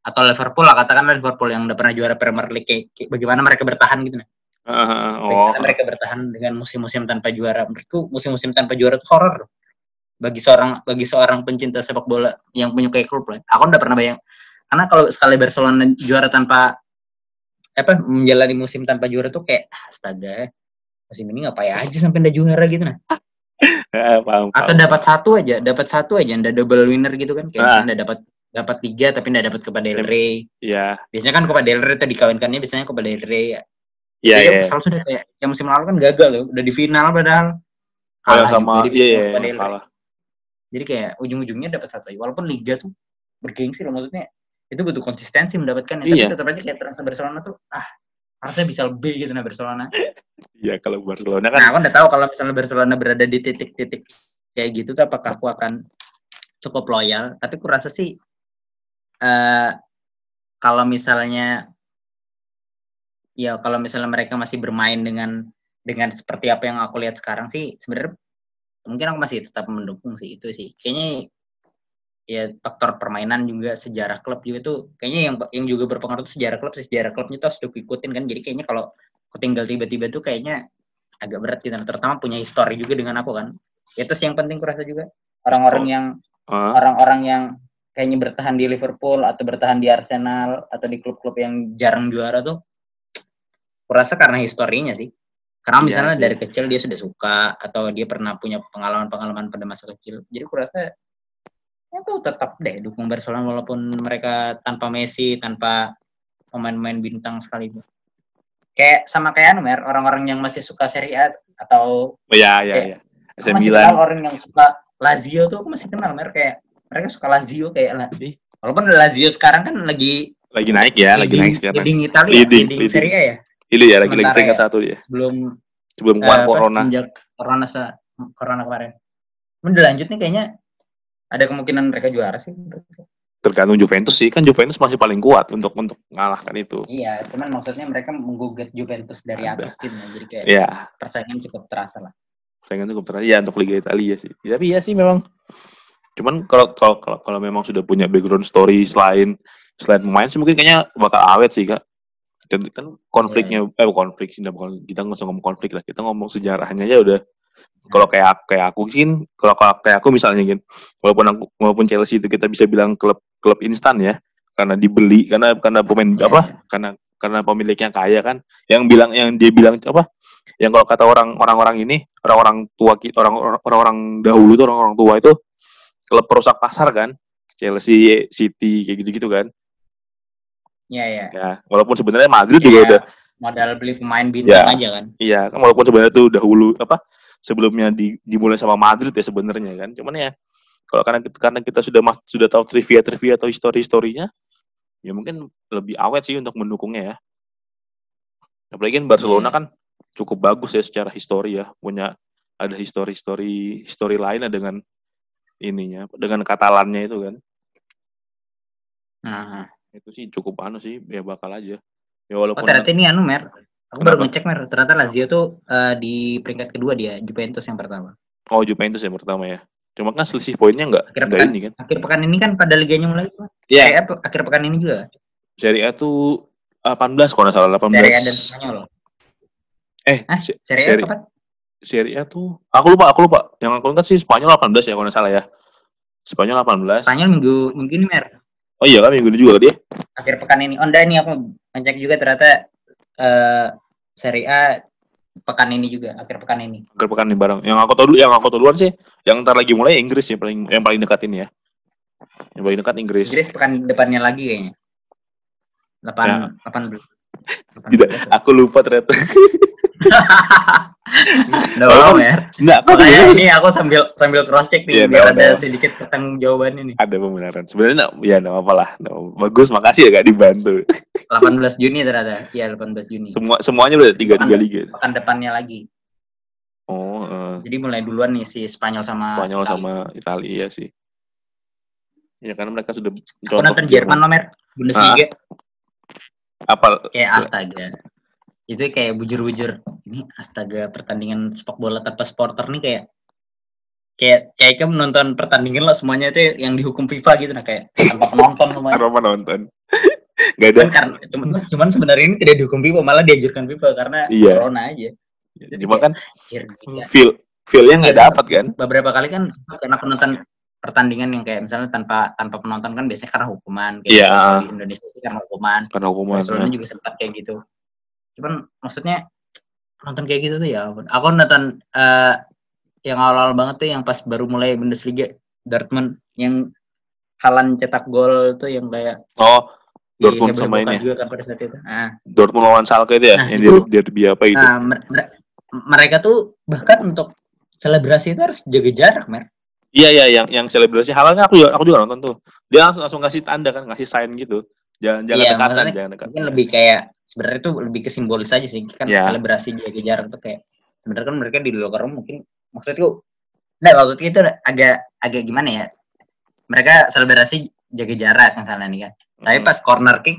atau Liverpool lah katakanlah Liverpool yang udah pernah juara Premier League kayak, kayak bagaimana mereka bertahan gitu nah. Ah, oh Bagaimana mereka bertahan dengan musim-musim tanpa juara. Menurutku musim-musim tanpa juara itu horor. Bagi seorang bagi seorang pencinta sepak bola yang menyukai klub lah. Aku udah pernah bayang karena kalau sekali Barcelona juara tanpa apa menjalani musim tanpa juara tuh kayak "Ah, astaga musim ini ngapain aja sampai ndak juara gitu nah Eh, paham, atau dapat satu aja dapat satu aja ndak double winner gitu kan kayak Ah. ndak dapat dapat tiga tapi ndak dapat Copa del Rey Iya, biasanya kan Copa del Rey itu dikawinkannya biasanya Copa del Rey iya, Jadi iya. kesal sudah kayak yang musim lalu kan gagal loh udah di final padahal Kalah sama juga di iya, iya, Rey. kalah. jadi kayak ujung-ujungnya dapat satu aja walaupun liga tuh bergengsi loh maksudnya itu butuh konsistensi mendapatkan Iya. tapi tetap aja kayak transfer Barcelona tuh ah harusnya bisa lebih gitu nah Barcelona. Iya, kalau Barcelona kan nah aku udah tahu kalau misalnya Barcelona berada di titik-titik kayak gitu tuh apakah aku akan cukup loyal. Tapi aku rasa sih eh kalau misalnya ya kalau misalnya mereka masih bermain dengan dengan seperti apa yang aku lihat sekarang sih sebenarnya mungkin aku masih tetap mendukung sih itu sih. Kayaknya ya faktor permainan juga sejarah klub juga tuh kayaknya yang yang juga berpengaruh tuh sejarah klub sejarah klubnya tuh harus diikutin kan. Jadi kayaknya kalau aku tinggal tiba-tiba tuh kayaknya agak berat gitu. Terutama punya histori juga dengan aku kan. Itu sih yang penting kurasa juga orang-orang yang ah, orang-orang yang kayaknya bertahan di Liverpool atau bertahan di Arsenal atau di klub-klub yang jarang juara tuh kurasa karena historinya sih. Karena Iya misalnya sih. dari kecil dia sudah suka atau dia pernah punya pengalaman-pengalaman pada masa kecil. Jadi kurasa ya aku tetap deh dukung Barcelona walaupun mereka tanpa Messi tanpa pemain-pemain bintang sekali kayak sama kayak anu Mer orang-orang yang masih suka Serie A atau iya, iya, Kayak- iya. aku AC masih Milan. kenal orang yang suka Lazio tuh aku masih kenal Mer kayak mereka suka Lazio kayak lah walaupun Lazio sekarang kan lagi Lagi naik ya, lagi naik sekarang. leading Italia Leading, leading, leading. Serie A ya Ini ya, lagi lagi Sementara peringkat ya. satu dia. sebelum Sebelum apa, corona. sejak corona se- corona kemarin Cuman dilanjutnya kayaknya ada kemungkinan mereka juara sih Tergantung Juventus sih, kan Juventus masih paling kuat untuk untuk mengalahkan itu. iya cuman maksudnya mereka menggugat Juventus dari Ada. atas timnya jadi kayak Ya, persaingan cukup terasa lah saingan cukup terasa ya untuk Liga Italia sih. Ya, tapi ya sih memang. Cuman kalau kalau kalau, kalau memang sudah punya background story selain selain pemain sih mungkin kayaknya bakal awet sih kak. Dan kan konfliknya eh bukan konflik sih, bukan kita nggak usah ngomong konflik lah. Kita ngomong sejarahnya aja udah. Kalau kayak aku- kayak aku sih, kalau kayak aku misalnya gitu, walaupun aku walaupun Chelsea itu kita bisa bilang klub klub instan ya, karena dibeli karena karena pemain Iya, apa iya. karena karena pemiliknya kaya kan yang bilang yang dia bilang apa yang kalau kata orang orang-orang ini orang-orang tua kita orang orang-orang dahulu itu orang-orang tua itu klub perusak pasar kan Chelsea City kayak gitu-gitu kan iya iya ya walaupun sebenarnya Madrid Iya, juga udah modal beli pemain bintang Ya. aja kan iya kan walaupun sebenarnya itu dahulu apa sebelumnya di, dimulai sama Madrid ya sebenarnya kan. Cuman ya kalau karena karena kita sudah mas, sudah tahu trivia trivia atau histori historinya ya mungkin lebih awet sih untuk mendukungnya ya. Apalagi kan Barcelona Iya. kan cukup bagus ya secara histori ya. Punya ada histori histori histori lainnya dengan ininya dengan Katalannya itu kan. Nah itu sih cukup anu sih ya bakal aja. Ya Oh walaupun ternyata ini anu Mer. Aku baru Kenapa? ngecek Mer. Ternyata Lazio tuh eh, di peringkat kedua dia, Juventus yang pertama. oh Juventus yang pertama ya cuma kan selisih poinnya nggak Akhir nggak pekan, ini kan akhir pekan ini kan pada liganya mulai. Iya. Serie A pe- akhir pekan ini juga. Serie A tuh 18 kalau nggak salah 18 Serie A dan Spanyol. eh Hah? se- Serie A Serie, kapan? Serie A tuh aku lupa aku lupa yang aku ingat sih Spanyol 18 ya kalau nggak salah ya Spanyol 18 Spanyol minggu minggu ini Mer. oh iya kan minggu ini juga dia Akhir pekan ini. Oh enggak ini aku ngecek juga ternyata eh Serie A pekan ini juga, akhir pekan ini. akhir pekan nih bareng yang aku tahu dulu yang aku tahu duluan sih yang ntar lagi mulai Inggris ya paling yang paling dekat ini ya yang paling dekat Inggris Inggris pekan depannya lagi kayaknya. 8 Ya. 18. tidak aku lupa ternyata Udah mau Mer. enggak Makanya sebenarnya ini aku sambil sambil cross check nih Iya, biar no, ada no. sedikit pertanggung jawaban ini. ada pembenaran sebenarnya nggak- ya nggak apa lah bagus makasih ya kak dibantu 18 Juni ternyata. Iya 18 Juni. semua semuanya udah tiga tiga liga Pekan depannya lagi. oh eh. Jadi mulai duluan nih si Spanyol sama Spanyol Itali. sama Italia sih. Ya karena mereka sudah Aku nonton Jerman Nomer Bundesliga Apa kayak astaga. Itu kayak bujur-bujur. Ini astaga pertandingan sepak bola tanpa supporter nih kayak kayak kayak kamu nonton pertandingan lah semuanya itu yang dihukum FIFA gitu nah kayak tanpa penonton semuanya. apa nonton? Gak ada. Cuman, cuman, cuman sebenarnya ini tidak dihukum FIFA malah dianjurkan FIFA karena Iya. corona aja. Cuma kan Akhirnya feel feelnya nggak Iya, dapat kan? beberapa kali kan karena penonton pertandingan yang kayak misalnya tanpa tanpa penonton kan biasanya karena hukuman kayak Iya. gitu. di Indonesia sih karena hukuman Karena hukuman. Barcelona juga sempat kayak gitu cuman maksudnya nonton kayak gitu tuh ya ampun. aku nonton eh, yang awal-awal banget tuh yang pas baru mulai Bundesliga Dortmund yang Halan cetak gol tuh yang kayak Oh, Dortmund sama ini. juga kan pada saat itu nah, Dortmund lawan Schalke itu ya, Nah, yang itu- derby, derby apa itu. nah mer- mer- mereka tuh bahkan untuk selebrasi itu harus jaga jarak mer Iya iya yang yang selebrasi halalnya aku juga aku juga nonton tuh. Dia langsung langsung kasih tanda kan, ngasih sign gitu. Jangan jangan Iya, dekatan, maksudnya jangan dekat. mungkin lebih kayak sebenarnya itu lebih ke simbolis aja sih kan Iya. selebrasi jaga jarak tuh kayak sebenarnya kan mereka di locker room mungkin maksudku nah maksudku itu agak agak gimana ya mereka selebrasi jaga jarak misalnya nih kan tapi Hmm. pas corner kick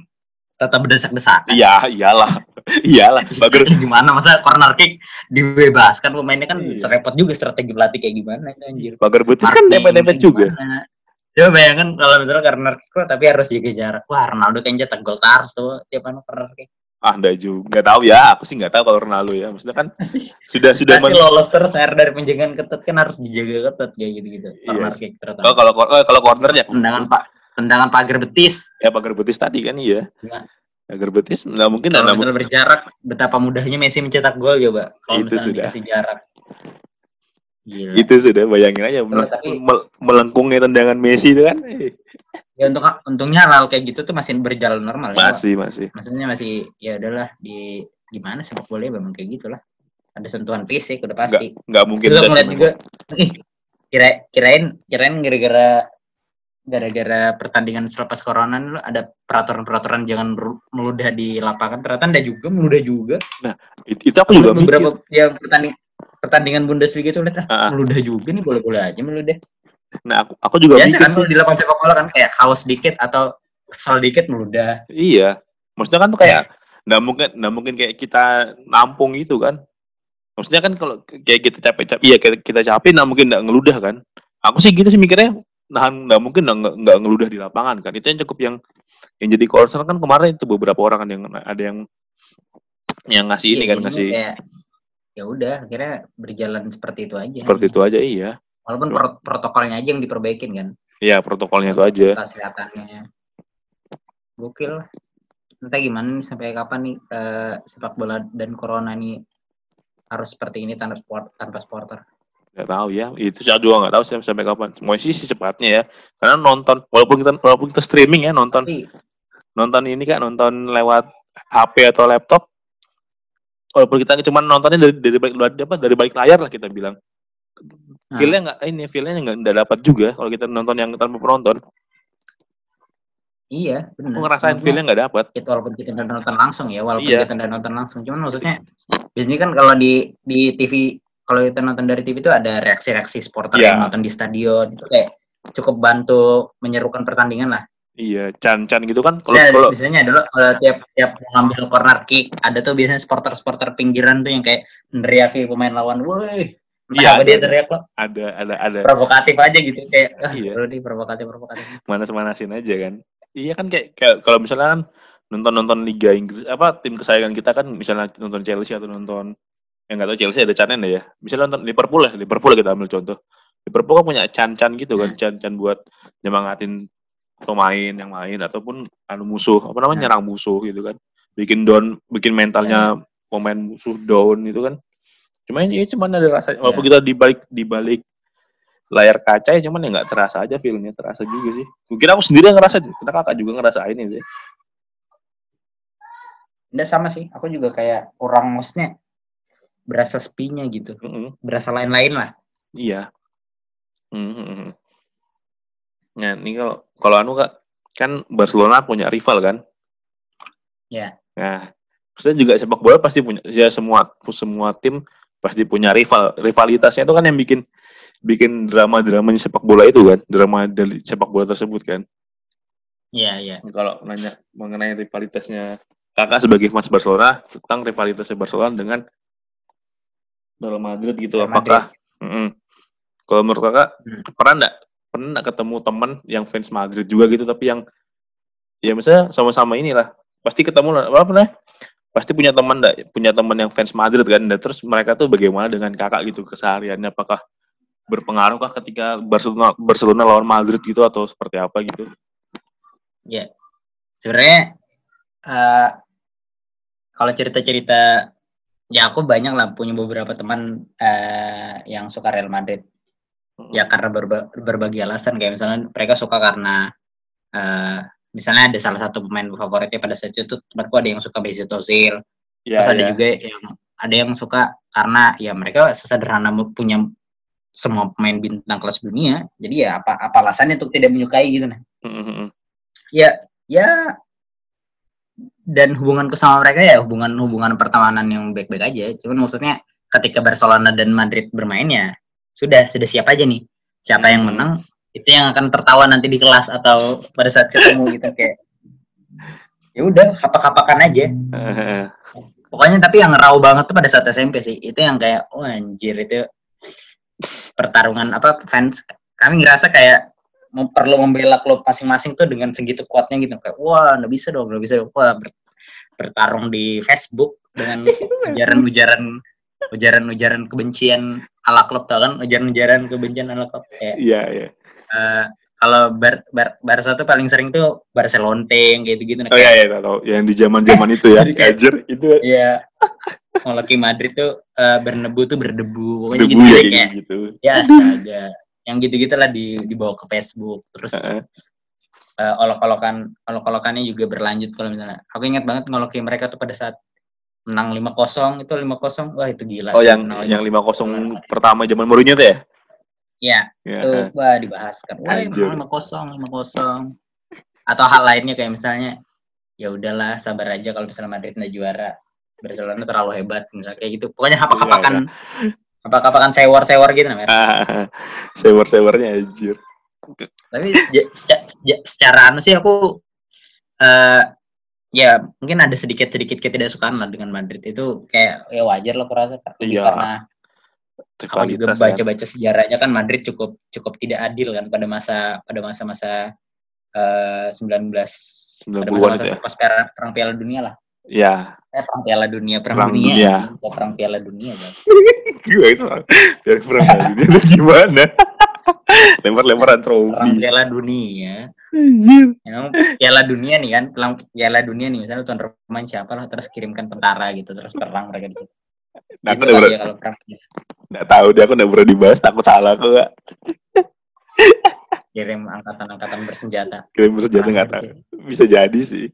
tetap berdesak-desakan Iya, iyalah. iyalah. Bager gimana masa corner kick dibebaskan pemainnya kan Iya. repot juga strategi pelatih kayak gimana itu anjir Bager Betis kan kayak juga. gimana. Coba bayangkan kalau misalnya corner kick kok tapi harus jaga jarak. Wah, Ronaldo kayaknya cetak gol terus tuh tiap anu corner kick. Ah, enggak juga. Enggak tahu ya, aku sih enggak tahu kalau Ronaldo ya. Maksudnya kan sudah sudah Pasti lolos terus air dari penjagaan ketat kan harus dijaga ketat kayak gitu-gitu. Iya Corner sih. kick terutama. Oh, kalau kalau kalau corner ya tendangan Pak tendangan pagar betis. ya Bager Betis tadi kan iya. Iya. Bager Betis enggak mungkin Kalau misalnya berjarak betapa mudahnya Messi mencetak gol coba. Kalau Itu misalnya sudah. dikasih jarak. Gila. itu sudah bayangin aja mel- tapi- mel- melengkungnya tendangan Messi itu kan. Ya untuk untungnya hal kayak gitu tuh masih berjalan normal ya. Masih masih. maksudnya masih ya udahlah di gimana sepak bola ya memang kayak gitulah ada sentuhan fisik udah pasti Enggak mungkin terus ngeliat juga ih kira kirain kirain gara-gara gara-gara pertandingan selepas corona ini ada peraturan-peraturan jangan meludah di lapangan ternyata ada juga meludah juga memang. It- itu aku juga mikir. beberapa yang pertanding pertandingan Bundesliga itu lihat ah, Ah. meludah juga nih boleh-boleh aja meludah Nah, aku, aku juga biasa kan di lapangan sepak bola kan kayak haus dikit atau kesal dikit meludah Iya. Maksudnya kan tuh kayak nggak mungkin nggak mungkin kayak kita nampung itu kan. Maksudnya kan kalau kayak kita capek-capek, iya kita, kita capek nggak mungkin nggak ngeludah kan. Aku sih gitu sih mikirnya, nahan nggak mungkin nggak ngeludah di lapangan kan. Itu yang cukup yang yang jadi concern kan kemarin itu beberapa orang kan yang ada yang yang ngasih ini Iya, kan ngasih kayak ya udah akhirnya berjalan seperti itu aja seperti itu aja iya. walaupun pro- protokolnya aja yang diperbaikin kan Iya protokolnya itu aja. kesehatannya gokil lah entah gimana nih sampai kapan nih eh, sepak bola dan corona nih harus seperti ini tanpa sport tanpa supporter Gak tahu ya. Itu saya juga nggak tahu sih sampai kapan. Semua sih secepatnya ya. Karena nonton walaupun kita walaupun kita streaming ya nonton tapi nonton ini kan nonton lewat HP atau laptop walaupun kita cuma nontonnya dari dari balik dari, apa, dari balik layar lah kita bilang Nah. feelnya nggak ini feelnya nggak nggak dapat juga kalau kita nonton yang tanpa penonton iya benar aku ngerasain Maksudnya, feelnya nggak dapat itu walaupun kita udah nonton langsung ya walaupun Iya. kita udah nonton langsung cuman maksudnya biasanya kan kalau di di TV kalau kita nonton dari TV itu ada reaksi-reaksi supporter Iya. yang nonton di stadion itu kayak cukup bantu menyerukan pertandingan lah iya can can gitu kan kalau Nah, kalau biasanya adalah kalau tiap tiap ngambil corner kick ada tuh biasanya supporter-supporter pinggiran tuh yang kayak neriaki pemain lawan, woi. Iya, Iya, dia ada. teriak loh, ada ada ada provokatif aja gitu kayak ah, Iya. seru nih provokatif provokatif. manas manasin aja kan iya kan kayak, kayak kalau misalnya kan nonton nonton Liga Inggris apa tim kesayangan kita kan misalnya nonton Chelsea atau nonton yang nggak tahu Chelsea ada cannya ya misalnya nonton Liverpool ya Liverpool kita ambil contoh Liverpool kan punya can-can gitu kan Hmm. can-can buat nyemangatin pemain yang main ataupun anu musuh apa namanya Hmm. nyerang musuh gitu kan. Bikin down bikin mentalnya pemain musuh down gitu kan. Cuman ya cuman ada rasa walaupun kita di balik di balik layar kaca ya cuman ya nggak terasa aja feelnya terasa juga sih. Mungkin aku sendiri yang ngerasa kita kakak juga ngerasain itu. Nggak sama sih, aku juga kayak kurang maksudnya berasa sepinya gitu, Mm-mm. berasa lain-lain lah. iya. Mhm. Nah ini kalau kalau anu kak kan Barcelona punya rival kan Ya. nah maksudnya juga sepak bola pasti punya ya semua semua tim pasti punya rival rivalitasnya itu kan yang bikin bikin drama dramanya sepak bola itu kan drama dari sepak bola tersebut kan Iya, iya. kalau nanya mengenai rivalitasnya kakak sebagai fans Barcelona tentang rivalitasnya Barcelona dengan Real Madrid gitu Real apakah Mm-mm. kalau menurut kakak Hmm. pernah nggak pernah ketemu teman yang fans Madrid juga gitu tapi yang ya misalnya sama-sama inilah pasti ketemu lah apa namanya pasti punya teman punya teman yang fans Madrid kan dan terus mereka tuh bagaimana dengan kakak gitu kesehariannya apakah berpengaruh kah ketika Barcelona Barcelona lawan Madrid gitu atau seperti apa gitu? sebenarnya eh kalau cerita-cerita ya aku banyak lah punya beberapa teman eh yang suka Real Madrid ya karena berba- berbagai alasan. Kayak misalnya mereka suka karena eh misalnya ada salah satu pemain favoritnya pada saat itu temanku ada yang suka Mesut Ozil. Ya, terus ada ya. juga yang ada yang suka karena ya mereka sesederhana punya semua pemain bintang kelas dunia. Jadi ya apa apa alasannya untuk tidak menyukai gitu nah. Mm, mm, mm. ya ya dan hubunganku sama mereka ya hubungan hubungan pertemanan yang baik-baik aja. Cuman maksudnya ketika Barcelona dan Madrid bermain ya sudah sudah siap aja nih. Siapa yang menang itu yang akan tertawa nanti di kelas atau pada saat ketemu gitu kayak. Ya udah hapak-hapakan aja. Pokoknya tapi yang raw banget tuh pada saat SMP sih. Itu yang kayak oh anjir itu pertarungan apa fans. Kami ngerasa kayak mau perlu membela klub masing-masing tuh dengan segitu kuatnya gitu. Kayak wah nggak bisa dong nggak bisa dong. Wah ber- bertarung di Facebook dengan ujaran-ujaran ujaran-ujaran kebencian ala klub tau kan ujaran-ujaran kebencian ala klub kayak Iya, iya. eh, kalau bar, bar, Barca tuh paling sering tuh Barcelonteng gitu gitu Oh iya, iya, tahu. Yang di zaman-zaman itu ya, kayak- Kajer itu Iya. Kalau Ki Madrid tuh eh, bernebu tuh berdebu. Pokoknya debu gitu ya kayak kayak. gitu. Ya astaga. Yang gitu-gitu lah di, dibawa ke Facebook. Terus Heeh. eh, olok-olokan olok-olokannya juga berlanjut kalau misalnya. Aku ingat banget ngolokin mereka tuh pada saat menang 5-0 itu 5-0 wah itu gila. Oh yang menang yang 5-0. 5-0 pertama zaman Mourinho tuh ya? Iya, Iya. itu heeh. wah dibahas kan. Wah, Anjir. menang 5-0, 5-0. Atau hal lainnya kayak misalnya ya udahlah sabar aja kalau misalnya Madrid nggak juara. Barcelona terlalu hebat misalnya kayak gitu. Pokoknya Iya, hapak-hapakan hapak-hapakan sewor-sewor gitu namanya. Ah, sewer-sewernya anjir. Tapi seja- seca- ja- secara anu sih aku eh ya mungkin ada sedikit-sedikit ketidaksukaan lah dengan Madrid itu kayak ya wajar lah aku rasa Lebih Iya, karena aku juga kan. baca-baca sejarahnya kan Madrid cukup cukup tidak adil kan pada masa pada masa-masa eh 19 pada 90-an masa-masa ya. pas perang, perang Piala Dunia lah. Ya, Eh perang Piala Dunia, perang, Perang dunia. dunia. Bukan perang Piala Dunia kan. gue itu perang dunia itu gimana? Lempar-lemparan trofi. Piala Dunia. Anjir. Emang Piala Dunia nih kan, pelang Piala Dunia nih misalnya tuan rumah siapa lah terus kirimkan tentara gitu terus perang mereka di situ. Nah, aku udah kali ber- ya kalau perang nggak tahu deh, aku udah pernah dibahas, takut salah aku gak. kirim angkatan-angkatan bersenjata. Kirim bersenjata nggak tahu. Bisa jadi sih.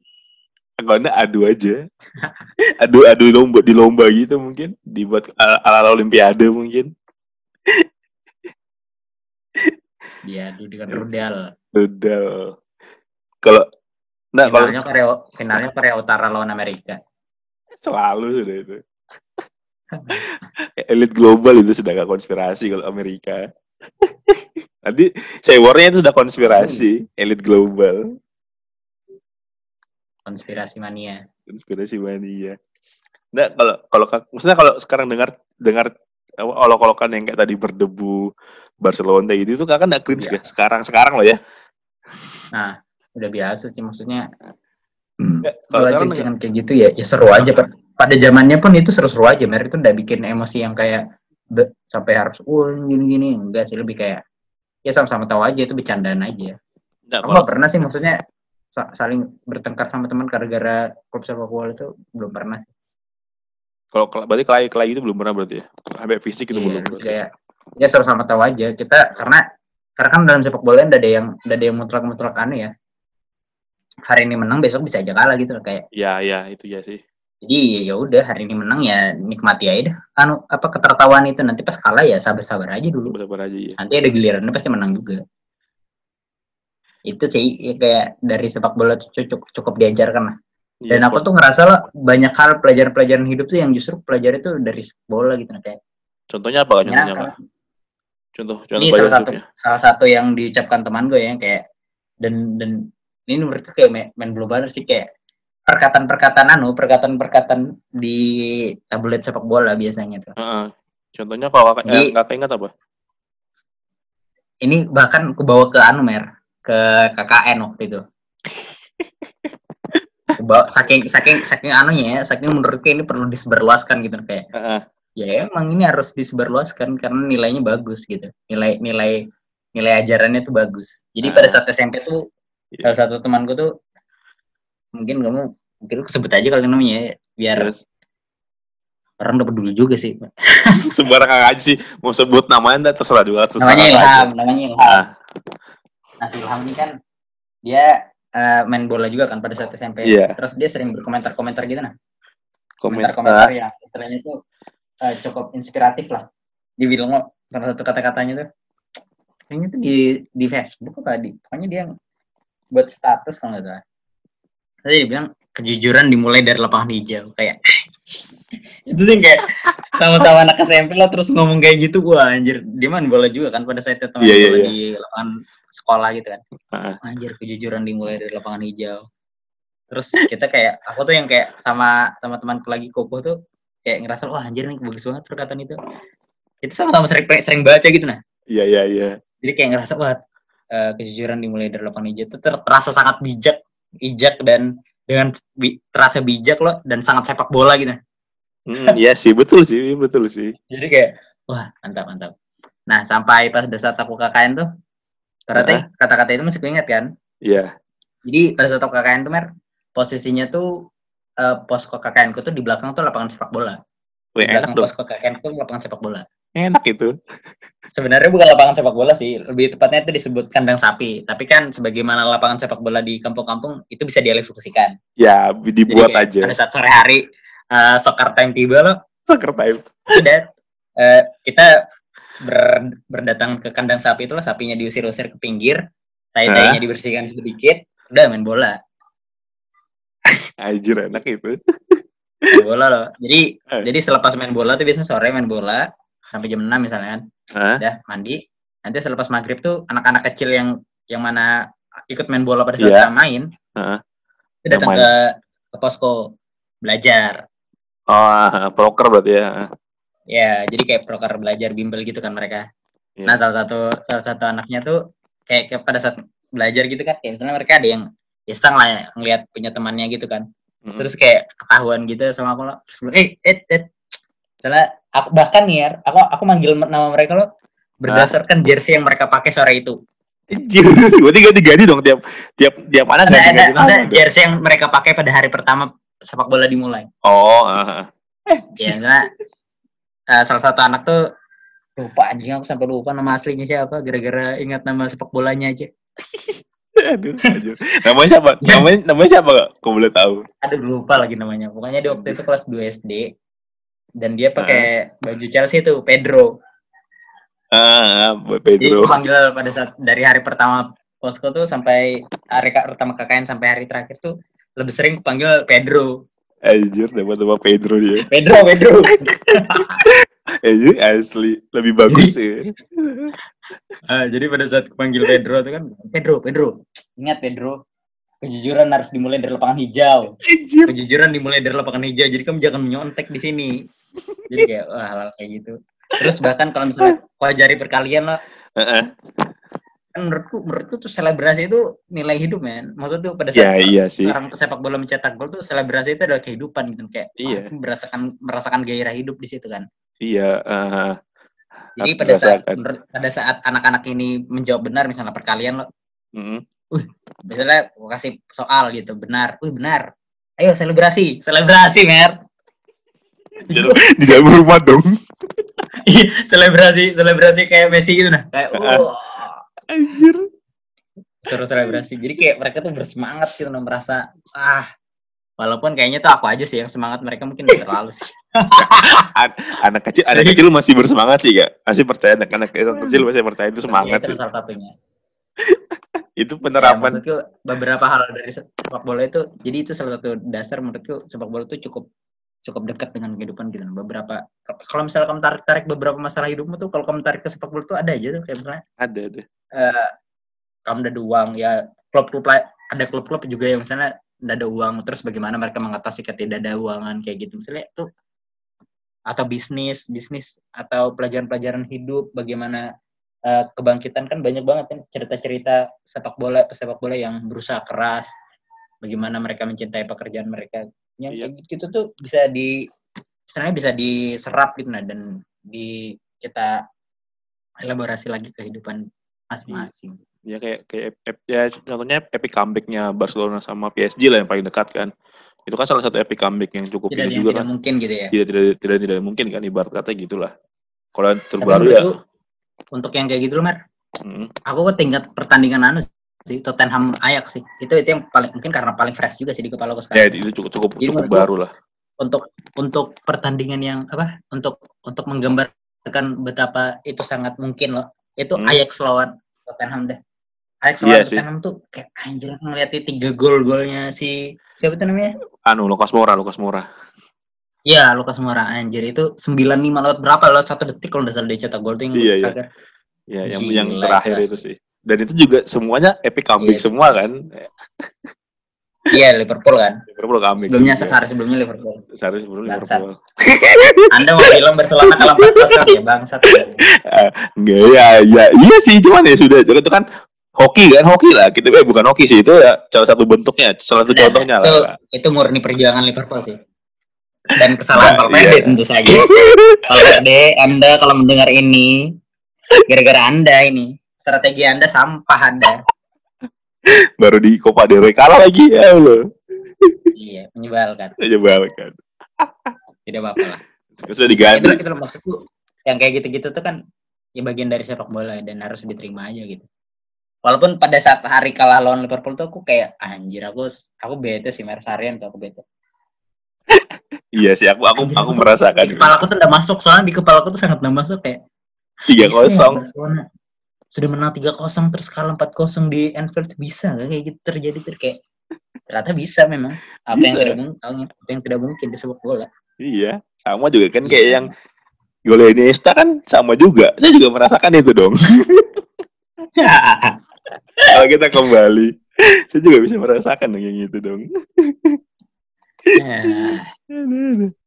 Kalau adu aja. Adu adu lomba di lomba gitu mungkin dibuat ala, ala olimpiade mungkin. Dia di dengan rudal. Udah. Kalau nah kalau Finalnya Korea finalnya Korea Utara lawan Amerika. selalu sudah itu. Elit global itu sudah gak konspirasi kalau Amerika. Nanti sewornya itu sudah konspirasi, elit global, Konspirasi mania. konspirasi mania. Nah, kalau kalau maksudnya kalau sekarang dengar dengar olok-olokan yang kayak tadi berdebu Barcelona gitu itu kakak nggak cringe Iya. ya? Sekarang sekarang loh ya. Nah, udah biasa sih maksudnya Ya, kalau ceng kayak gitu ya, ya seru aja. Pa- Pada zamannya pun itu seru-seru aja. Mer itu udah bikin emosi yang kayak be- sampai harus, wah gini-gini. Enggak sih, lebih kayak ya sama-sama tahu aja itu bercandaan aja. nggak, Aku nggak pernah sih maksudnya sa- saling bertengkar sama teman gara-gara klub sepak bola itu belum pernah. Kalau berarti kelai kelai itu belum pernah berarti ya? Sampai fisik itu Iya, belum. lebih kayak ya sama-sama tahu aja kita karena karena kan dalam sepak bola ada yang ada yang mutlak-mutlak aneh ya. Hari ini menang besok bisa aja kalah gitu loh kayak Ya ya itu ya sih. jadi ya udah hari ini menang ya nikmati aja dah anu apa ketertawaan itu nanti pas kalah ya sabar-sabar aja dulu Sabar aja ya. nanti ada gilirannya pasti menang juga itu sih ya kayak dari sepak bola cukup cukup diajarkan lah dan Iya, aku tuh ngerasa lah banyak hal pelajaran-pelajaran hidup tuh yang justru pelajari tuh dari sepak bola gitu nah kayak Contohnya apa? Contohnya ya, apa? kan. Contoh contoh ini salah satu hidupnya. salah satu yang diucapkan teman gue ya kayak dan dan ini menurutku kayak main, blue banner sih kayak perkataan-perkataan anu perkataan-perkataan di tablet sepak bola biasanya tuh Heeh. Contohnya kalau kakak, Jadi- eh, kakak ingat apa? ini bahkan aku bawa ke anu mer ke KKN waktu itu saking saking saking anunya ya saking menurutku ini perlu disebarluaskan gitu kayak Heeh. ya emang ini harus disebarluaskan karena nilainya bagus gitu nilai nilai nilai ajarannya tuh bagus jadi pada Ah. saat SMP tuh Iya. salah satu temanku tuh mungkin kamu mungkin lu sebut aja kali namanya ya, biar Terus, orang udah peduli juga sih sembarangan aja sih mau sebut namanya terserah juga terserah namanya. Ilham namanya Ilham Ah, nah si Ilham ini kan dia eh, main bola juga kan pada saat SMP Iya. terus dia sering berkomentar-komentar gitu nah komentar komentar-komentar yang istilahnya itu eh, cukup inspiratif lah. Dia bilang kok salah satu kata-katanya tuh kayaknya tuh di di Facebook apa di pokoknya dia buat status kalau nggak salah. Terus dia bilang kejujuran dimulai dari lapangan hijau kayak itu yang kayak sama-sama anak SMP lah terus ngomong kayak gitu. Wah anjir dia main bola juga kan pada saat itu teman iya, bola iya. di lapangan sekolah gitu kan. Ah. anjir kejujuran dimulai dari lapangan hijau. Terus kita kayak aku tuh yang kayak sama sama temanku lagi kokoh tuh kayak ngerasa wah anjir nih bagus banget perkataan itu. Itu sama-sama sering sering baca gitu nah. Iya iya iya. Jadi kayak ngerasa wah eh, kejujuran dimulai dari lapangan hijau. Itu ter- terasa sangat bijak bijak dan dengan bi- terasa bijak loh dan sangat sepak bola gitu. Hmm, iya sih betul sih betul sih. Jadi kayak wah mantap mantap. Nah sampai pas pada saat aku KKN tuh ternyata kata-kata itu masih keinget kan? Iya. Jadi pada saat aku KKN tuh Mer, posisinya tuh eh, posko KKN ku tuh di belakang tuh lapangan sepak bola. Wih, Di enak belakang dong. posko KKN ku lapangan sepak bola. Enak itu Sebenarnya bukan lapangan sepak bola sih, lebih tepatnya itu disebut kandang sapi. Tapi kan sebagaimana lapangan sepak bola di kampung-kampung itu bisa dialih fungsikan. ya dibuat Jadi aja Pada saat sore hari eh, soccer time tiba loh, soccer time udah eh, kita ber- berdatang ke kandang sapi itulah sapinya diusir-usir ke pinggir, tai-tainya dibersihkan sedikit, udah main bola. anjir enak itu main bola loh. Jadi Eh. jadi selepas main bola tuh biasanya sore main bola sampai jam 6 misalnya kan. Hah? Udah mandi. Nanti selepas maghrib tuh anak-anak kecil yang yang mana ikut main bola pada saat kita main, Heeh. itu datang ke ke posko belajar. oh proker berarti ya Ya, jadi kayak proker belajar bimbel gitu kan mereka. Iya. Nah, salah satu salah satu anaknya tuh kayak, kayak pada saat belajar gitu kan, kayak misalnya mereka ada yang iseng lah ya, ngeliat punya temannya gitu kan. Mm-mm. terus kayak ketahuan gitu sama aku loh terus eh eh eh Soalnya aku bahkan nih ya aku aku manggil nama mereka loh berdasarkan jersey yang mereka pakai sore itu Anjir, berarti ganti-ganti dong tiap tiap tiap anak ada ada, ganti-ganti ada nama dong. jersey yang mereka pakai pada hari pertama sepak bola dimulai Oh, ah. ya karena eh, salah satu anak tuh lupa anjing aku sampai lupa nama aslinya siapa gara-gara ingat nama sepak bolanya aja aduh. Namanya siapa? Ya. Namanya namanya siapa? Kau boleh tahu? aduh lupa lagi namanya pokoknya dia waktu itu kelas 2 SD dan dia pakai baju Chelsea tuh Pedro Ah, ah, Boy Jadi Pedro. panggil pada saat dari hari pertama posko tuh sampai hari pertama KKN sampai hari terakhir tuh lebih sering panggil Pedro. Anjir, dapat nama Pedro dia. Pedro, Pedro. Anjir, asli lebih bagus ya. Ah, jadi pada saat panggil Pedro tuh kan Pedro, Pedro. Ingat Pedro, kejujuran harus dimulai dari lapangan hijau. Anjir. Kejujuran dimulai dari lapangan hijau. Jadi kamu jangan menyontek di sini. Jadi kayak wah hal kayak gitu. Terus bahkan kalau misalnya kau jari perkalian lah, Heeh. kan menurutku menurutku tuh selebrasi itu nilai hidup men. Maksud tuh pada Ya saat iya sih. seorang pesepak bola mencetak gol tuh selebrasi itu adalah kehidupan gitu kayak Iya. itu merasakan merasakan gairah hidup di situ kan. Iya. ah, Jadi pada saat pada saat anak-anak ini menjawab benar misalnya perkalian lo, mm. Misalnya aku kasih soal gitu benar, wih benar. Ayo selebrasi, selebrasi mer. Di dalam rumah dong. selebrasi, selebrasi kayak Messi gitu nah. Kayak wah, Anjir. suruh selebrasi. Jadi kayak mereka tuh bersemangat gitu nah, merasa ah walaupun kayaknya tuh aku aja sih yang semangat mereka mungkin terlalu sih. An- anak kecil anak Jadi- kecil masih bersemangat sih kak masih percaya anak anak kecil masih percaya itu semangat itu sih salah satunya. Itu Ya, penerapan. maksudku beberapa hal dari sepak bola itu jadi itu salah satu dasar menurutku sepak bola itu cukup cukup dekat dengan kehidupan kita. Beberapa kalau misalnya kamu tarik tarik beberapa masalah hidupmu tuh kalau kamu tarik ke sepak bola tuh ada aja tuh kayak misalnya ada ada. Eh, kamu ada uang ya klub-klub la- ada klub-klub juga yang misalnya nggak ada uang terus bagaimana mereka mengatasi ketidakuangan kayak gitu. Misalnya itu atau bisnis bisnis atau pelajaran-pelajaran hidup bagaimana eh, kebangkitan kan banyak banget kan cerita-cerita sepak bola pesepak bola yang berusaha keras bagaimana mereka mencintai pekerjaan mereka yang Iya. gitu tuh bisa di istilahnya bisa diserap gitu nah dan di kita elaborasi lagi kehidupan masing-masing. Ya kayak kayak ya contohnya epic comebacknya Barcelona sama PSG lah yang paling dekat kan. Itu kan salah satu epic comeback yang cukup Tidak ini yang juga tidak kan. mungkin gitu ya. Tidak tidak tidak tidak mungkin kan ibarat kata gitulah. Kalau yang Tapi terbaru ya. Untuk yang kayak gitu loh, Mer, mm, aku ke tingkat pertandingan anu sih Tottenham Ajax sih. Itu itu yang paling mungkin karena paling fresh juga sih di kepala aku ya sekarang. itu cukup cukup Jadi cukup baru lah. Untuk untuk pertandingan yang apa? Untuk untuk menggambarkan betapa itu sangat mungkin loh. Itu Hmm. Ajax lawan Tottenham deh. Ajax Iya lawan sih. Tottenham tuh kayak anjir aku ngeliat di tiga gol golnya si siapa tuh namanya? Anu Lucas Moura, Lucas Moura. Iya, Lukas Moura anjir itu 95 lewat berapa lewat satu detik kalau salah dia cetak gol tuh yang Iya, iya. terakhir. Ya, yang Gila, yang terakhir itu sih. Dan itu juga semuanya epic comeback Iya. semua kan. Iya, Liverpool kan. Liverpool comeback. Sebelumnya juga. sehari sebelumnya Liverpool. Sehari sebelum Bangsat. Liverpool. Anda mau bilang Barcelona kalah 4-0 ya, bangsat. Enggak ya, ya iya sih cuman ya sudah itu kan hoki kan hoki lah kita eh bukan hoki sih itu ya salah satu bentuknya salah satu Nah, contohnya itu, lah itu murni perjuangan Liverpool sih. Dan kesalahan Nah, Valverde iya. tentu saja. Valverde, Anda kalau mendengar ini, gara-gara Anda ini, strategi Anda sampah Anda. baru di Copa del Rey kalah lagi ya Allah Iya, menyebalkan. aja balik kan Tidak apa-apa lah. Sudah diganti Itu, itu maksudku. Yang kayak gitu-gitu tuh kan ya bagian dari sepak bola dan harus diterima aja gitu. Walaupun pada saat hari kalah lawan Liverpool tuh aku kayak anjir aku aku bete sih Mersarian tuh aku bete. Iya sih aku aku Anjir, aku merasakan. Di kepala aku tuh udah masuk soalnya di kepala aku tuh sangat udah masuk kayak tiga kosong. sudah menang 3-0 terus kalah 4-0 di Anfield bisa nggak kayak gitu terjadi tuh kayak ternyata bisa memang. Apa yang tidak mungkin apa yang tidak mungkin di sepak bola. Iya sama juga kan kayak Iya. yang gol Iniesta kan sama juga. Saya juga merasakan itu dong. Kalau kita kembali saya juga bisa merasakan dong yang itu dong Ya, Aduh, aduh. Aduh, aduh.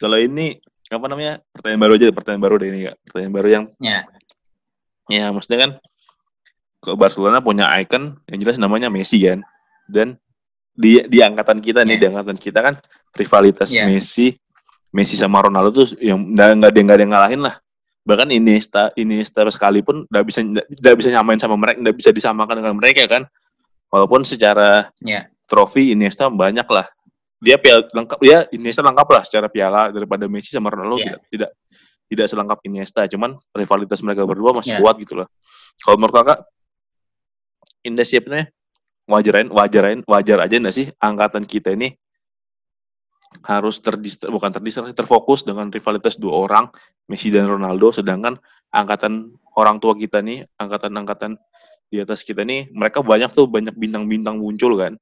Kalau ini apa namanya pertanyaan baru aja, pertanyaan baru deh ini kak. Pertanyaan baru yang ya ya maksudnya kan ke Barcelona punya icon yang jelas namanya Messi kan. Dan di di angkatan kita nih, Ya. di angkatan kita kan rivalitas Ya. Messi Messi sama Ronaldo tuh yang nggak nggak ada nggak ada yang ngalahin lah. Bahkan Iniesta Iniesta sekalipun nggak bisa nggak bisa nyamain sama mereka, nggak bisa disamakan dengan mereka kan. Walaupun secara ya trofi Iniesta banyak lah. Dia piala lengkap dia Iniesta lengkap lah secara piala daripada Messi sama Ronaldo Iya. tidak tidak tidak selengkap Iniesta, cuman rivalitas mereka berdua masih Iya. kuat gitu loh. Kalau menurut Kakak Indah siapnya wajarain wajarain wajar aja enggak sih angkatan kita ini harus terdistra bukan terdistraksi terfokus dengan rivalitas dua orang Messi dan Ronaldo sedangkan angkatan orang tua kita nih angkatan-angkatan di atas kita nih mereka banyak tuh banyak bintang-bintang muncul kan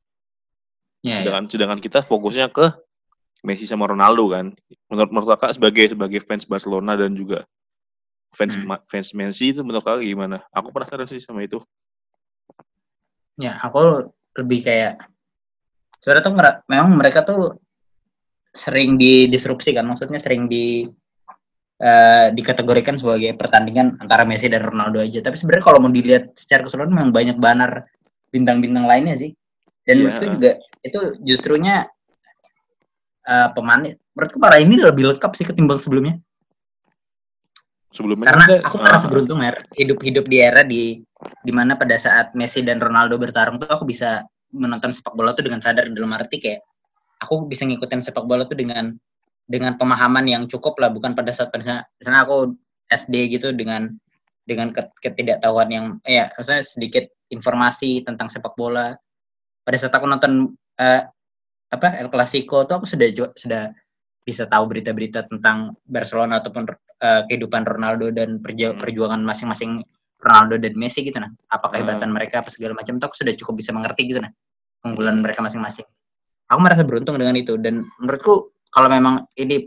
ya, ya. sedangkan sedangkan kita fokusnya ke Messi sama Ronaldo kan. Menurut menurut kakak sebagai sebagai fans Barcelona dan juga fans Hmm. Fans Messi itu menurut kakak gimana? Aku penasaran sih sama itu. Ya aku lebih kayak sebenarnya tuh memang mereka tuh sering didisrupsi kan. Maksudnya sering di eh, dikategorikan sebagai pertandingan antara Messi dan Ronaldo aja. Tapi sebenarnya kalau mau dilihat secara keseluruhan memang banyak banner bintang-bintang lainnya sih dan Iya. menurutku juga itu justrunya eh pemanis menurutku para ini lebih lengkap sih ketimbang sebelumnya. Sebelumnya karena aku ah, merasa beruntung ya hidup-hidup di era di di mana pada saat Messi dan Ronaldo bertarung tuh aku bisa menonton sepak bola tuh dengan sadar. Dalam arti kayak aku bisa ngikutin sepak bola tuh dengan dengan pemahaman yang cukup lah. Bukan pada saat misalnya, misalnya aku SD gitu dengan dengan ket- ketidaktahuan yang ya maksudnya sedikit informasi tentang sepak bola pada saat aku nonton eh, apa El Clasico tuh aku sudah ju- sudah bisa tahu berita-berita tentang Barcelona ataupun eh, kehidupan Ronaldo dan perja- Hmm. perjuangan masing-masing Ronaldo dan Messi gitu nah apa Hmm. kehebatan mereka apa segala macam tuh aku sudah cukup bisa mengerti gitu nah keunggulan Hmm. mereka masing-masing aku merasa beruntung dengan itu dan menurutku kalau memang ini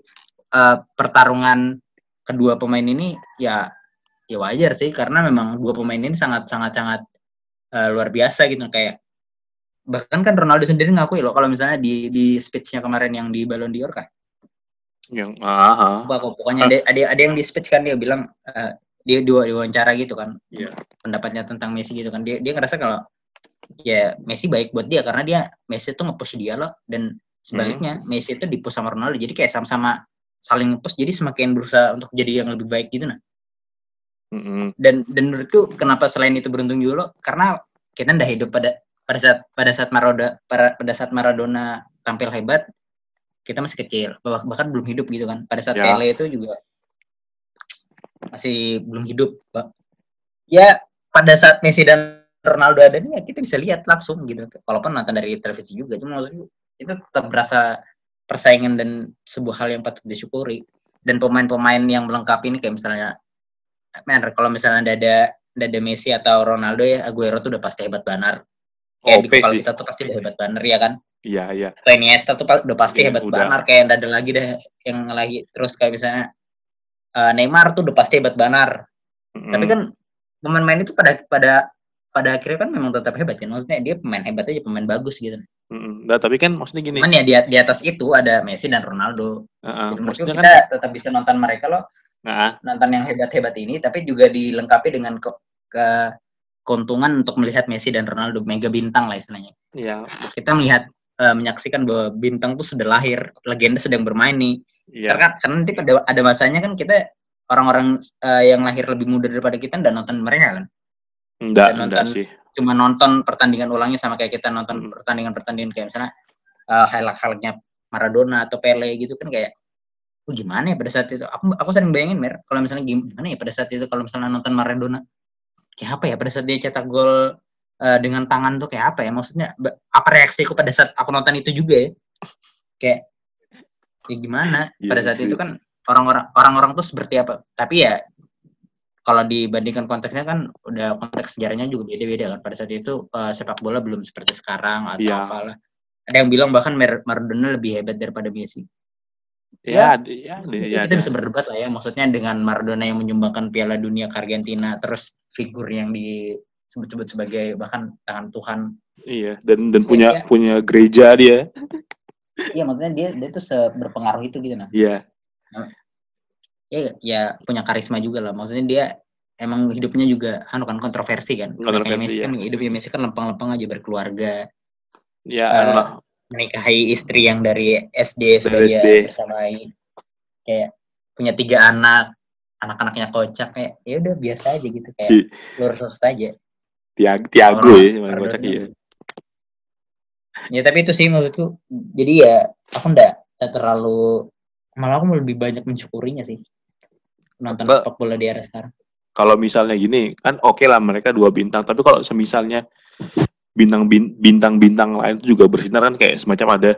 eh, pertarungan kedua pemain ini ya ya wajar sih karena memang dua pemain ini sangat sangat sangat eh, luar biasa gitu kayak bahkan kan Ronaldo sendiri ngakui loh kalau misalnya di di speechnya kemarin yang di Ballon d'Or kan. Yang ah, kok, pokoknya ada, ada ada yang di speech kan dia bilang eh, dia di, diwawancara gitu kan. Iya. pendapatnya tentang Messi gitu kan. Dia dia ngerasa kalau ya Messi baik buat dia karena dia Messi tuh nge-push dia loh. Dan sebaliknya Messi itu di push sama Ronaldo. Jadi kayak sama-sama saling push jadi semakin berusaha untuk jadi yang lebih baik gitu nah. Mm-mm. dan dan menurutku kenapa selain itu beruntung juga lo karena kita udah hidup pada pada saat pada saat Maradona pada, pada saat Maradona tampil hebat kita masih kecil. Bah- bahkan belum hidup gitu kan. Pada saat Ya. Pele itu juga masih belum hidup Pak. ya pada saat Messi dan Ronaldo ada nih ya kita bisa lihat langsung gitu. Walaupun nonton dari televisi juga cuma itu tetap berasa persaingan dan sebuah hal yang patut disyukuri. Dan pemain-pemain yang melengkapi ini kayak misalnya men kalau misalnya ada ada Messi atau Ronaldo ya Aguero tuh udah pasti hebat banar kayak di kepala sih. kita tuh pasti udah hebat banar ya kan Iya, iya. atau Iniesta tuh udah pasti Iya, hebat udah. banar kayak ada lagi deh yang lagi terus kayak misalnya eh, Neymar tuh udah pasti hebat banar Mm-mm. tapi kan pemain-pemain itu pada pada pada akhirnya kan memang tetap hebat kan maksudnya dia pemain hebat aja pemain bagus gitu Mm-mm. Nah, tapi kan maksudnya gini. cuman ya di, di atas itu ada Messi dan Ronaldo Heeh, Jadi maksudnya kita kan tetap bisa nonton mereka loh nah, nonton yang hebat-hebat ini tapi juga dilengkapi dengan ke, ke keuntungan untuk melihat Messi dan Ronaldo mega bintang lah istilahnya ya, kita melihat eh, menyaksikan bahwa bintang tuh sudah lahir legenda sedang bermain nih iya. karena karena nanti pada ada masanya kan kita orang-orang eh, yang lahir lebih muda daripada kita nggak nonton mereka kan Enggak, dan enggak nonton- sih. cuma nonton pertandingan ulangnya sama kayak kita nonton Hmm. pertandingan-pertandingan kayak misalnya eh, highlight-highlightnya Maradona atau Pele gitu kan kayak oh, gimana ya pada saat itu aku aku sering bayangin mer kalau misalnya gim- gimana ya pada saat itu kalau misalnya nonton Maradona kayak apa ya pada saat dia cetak gol eh, dengan tangan tuh kayak apa ya? Maksudnya apa reaksiku pada saat aku nonton itu juga ya? Kayak ya gimana? Pada Iya saat sih. itu kan orang-orang orang-orang tuh seperti apa? Tapi ya kalau dibandingkan konteksnya kan udah konteks sejarahnya juga beda-beda kan. Pada saat itu eh, sepak bola belum seperti sekarang atau Iya. apalah. Ada yang bilang bahkan Mar- Maradona lebih hebat daripada Messi. Ya, ada- ya, ada- itu ya, kita ada. bisa berdebat lah ya maksudnya dengan Maradona yang menyumbangkan Piala Dunia ke Argentina terus figur yang disebut-sebut sebagai bahkan tangan Tuhan Iya, dan dan punya Iya. punya gereja dia. iya maksudnya dia dia tuh seberpengaruh itu gitu nah Iya. ya ya punya karisma juga lah maksudnya dia emang hidupnya juga anu kan kontroversi kan kayak Kontroversi, Messi ya. kan hidupnya Messi kan lempeng-lempeng aja berkeluarga Ya, Eh, anu lah. menikahi istri yang dari SD sudah Dari dia SD. bersamai kayak punya tiga anak anak-anaknya kocak kayak ya udah biasa aja gitu kayak si lurus lurus aja Tiago, ya, Maradona. kocak iya. ya tapi itu sih maksudku jadi ya aku ndak ndak terlalu malah aku lebih banyak mensyukurinya sih nonton sepak bola di era sekarang Kalau misalnya gini, kan oke lah mereka dua bintang, tapi kalau semisalnya bintang bin- bintang-bintang lain itu juga bersinar kan kayak semacam ada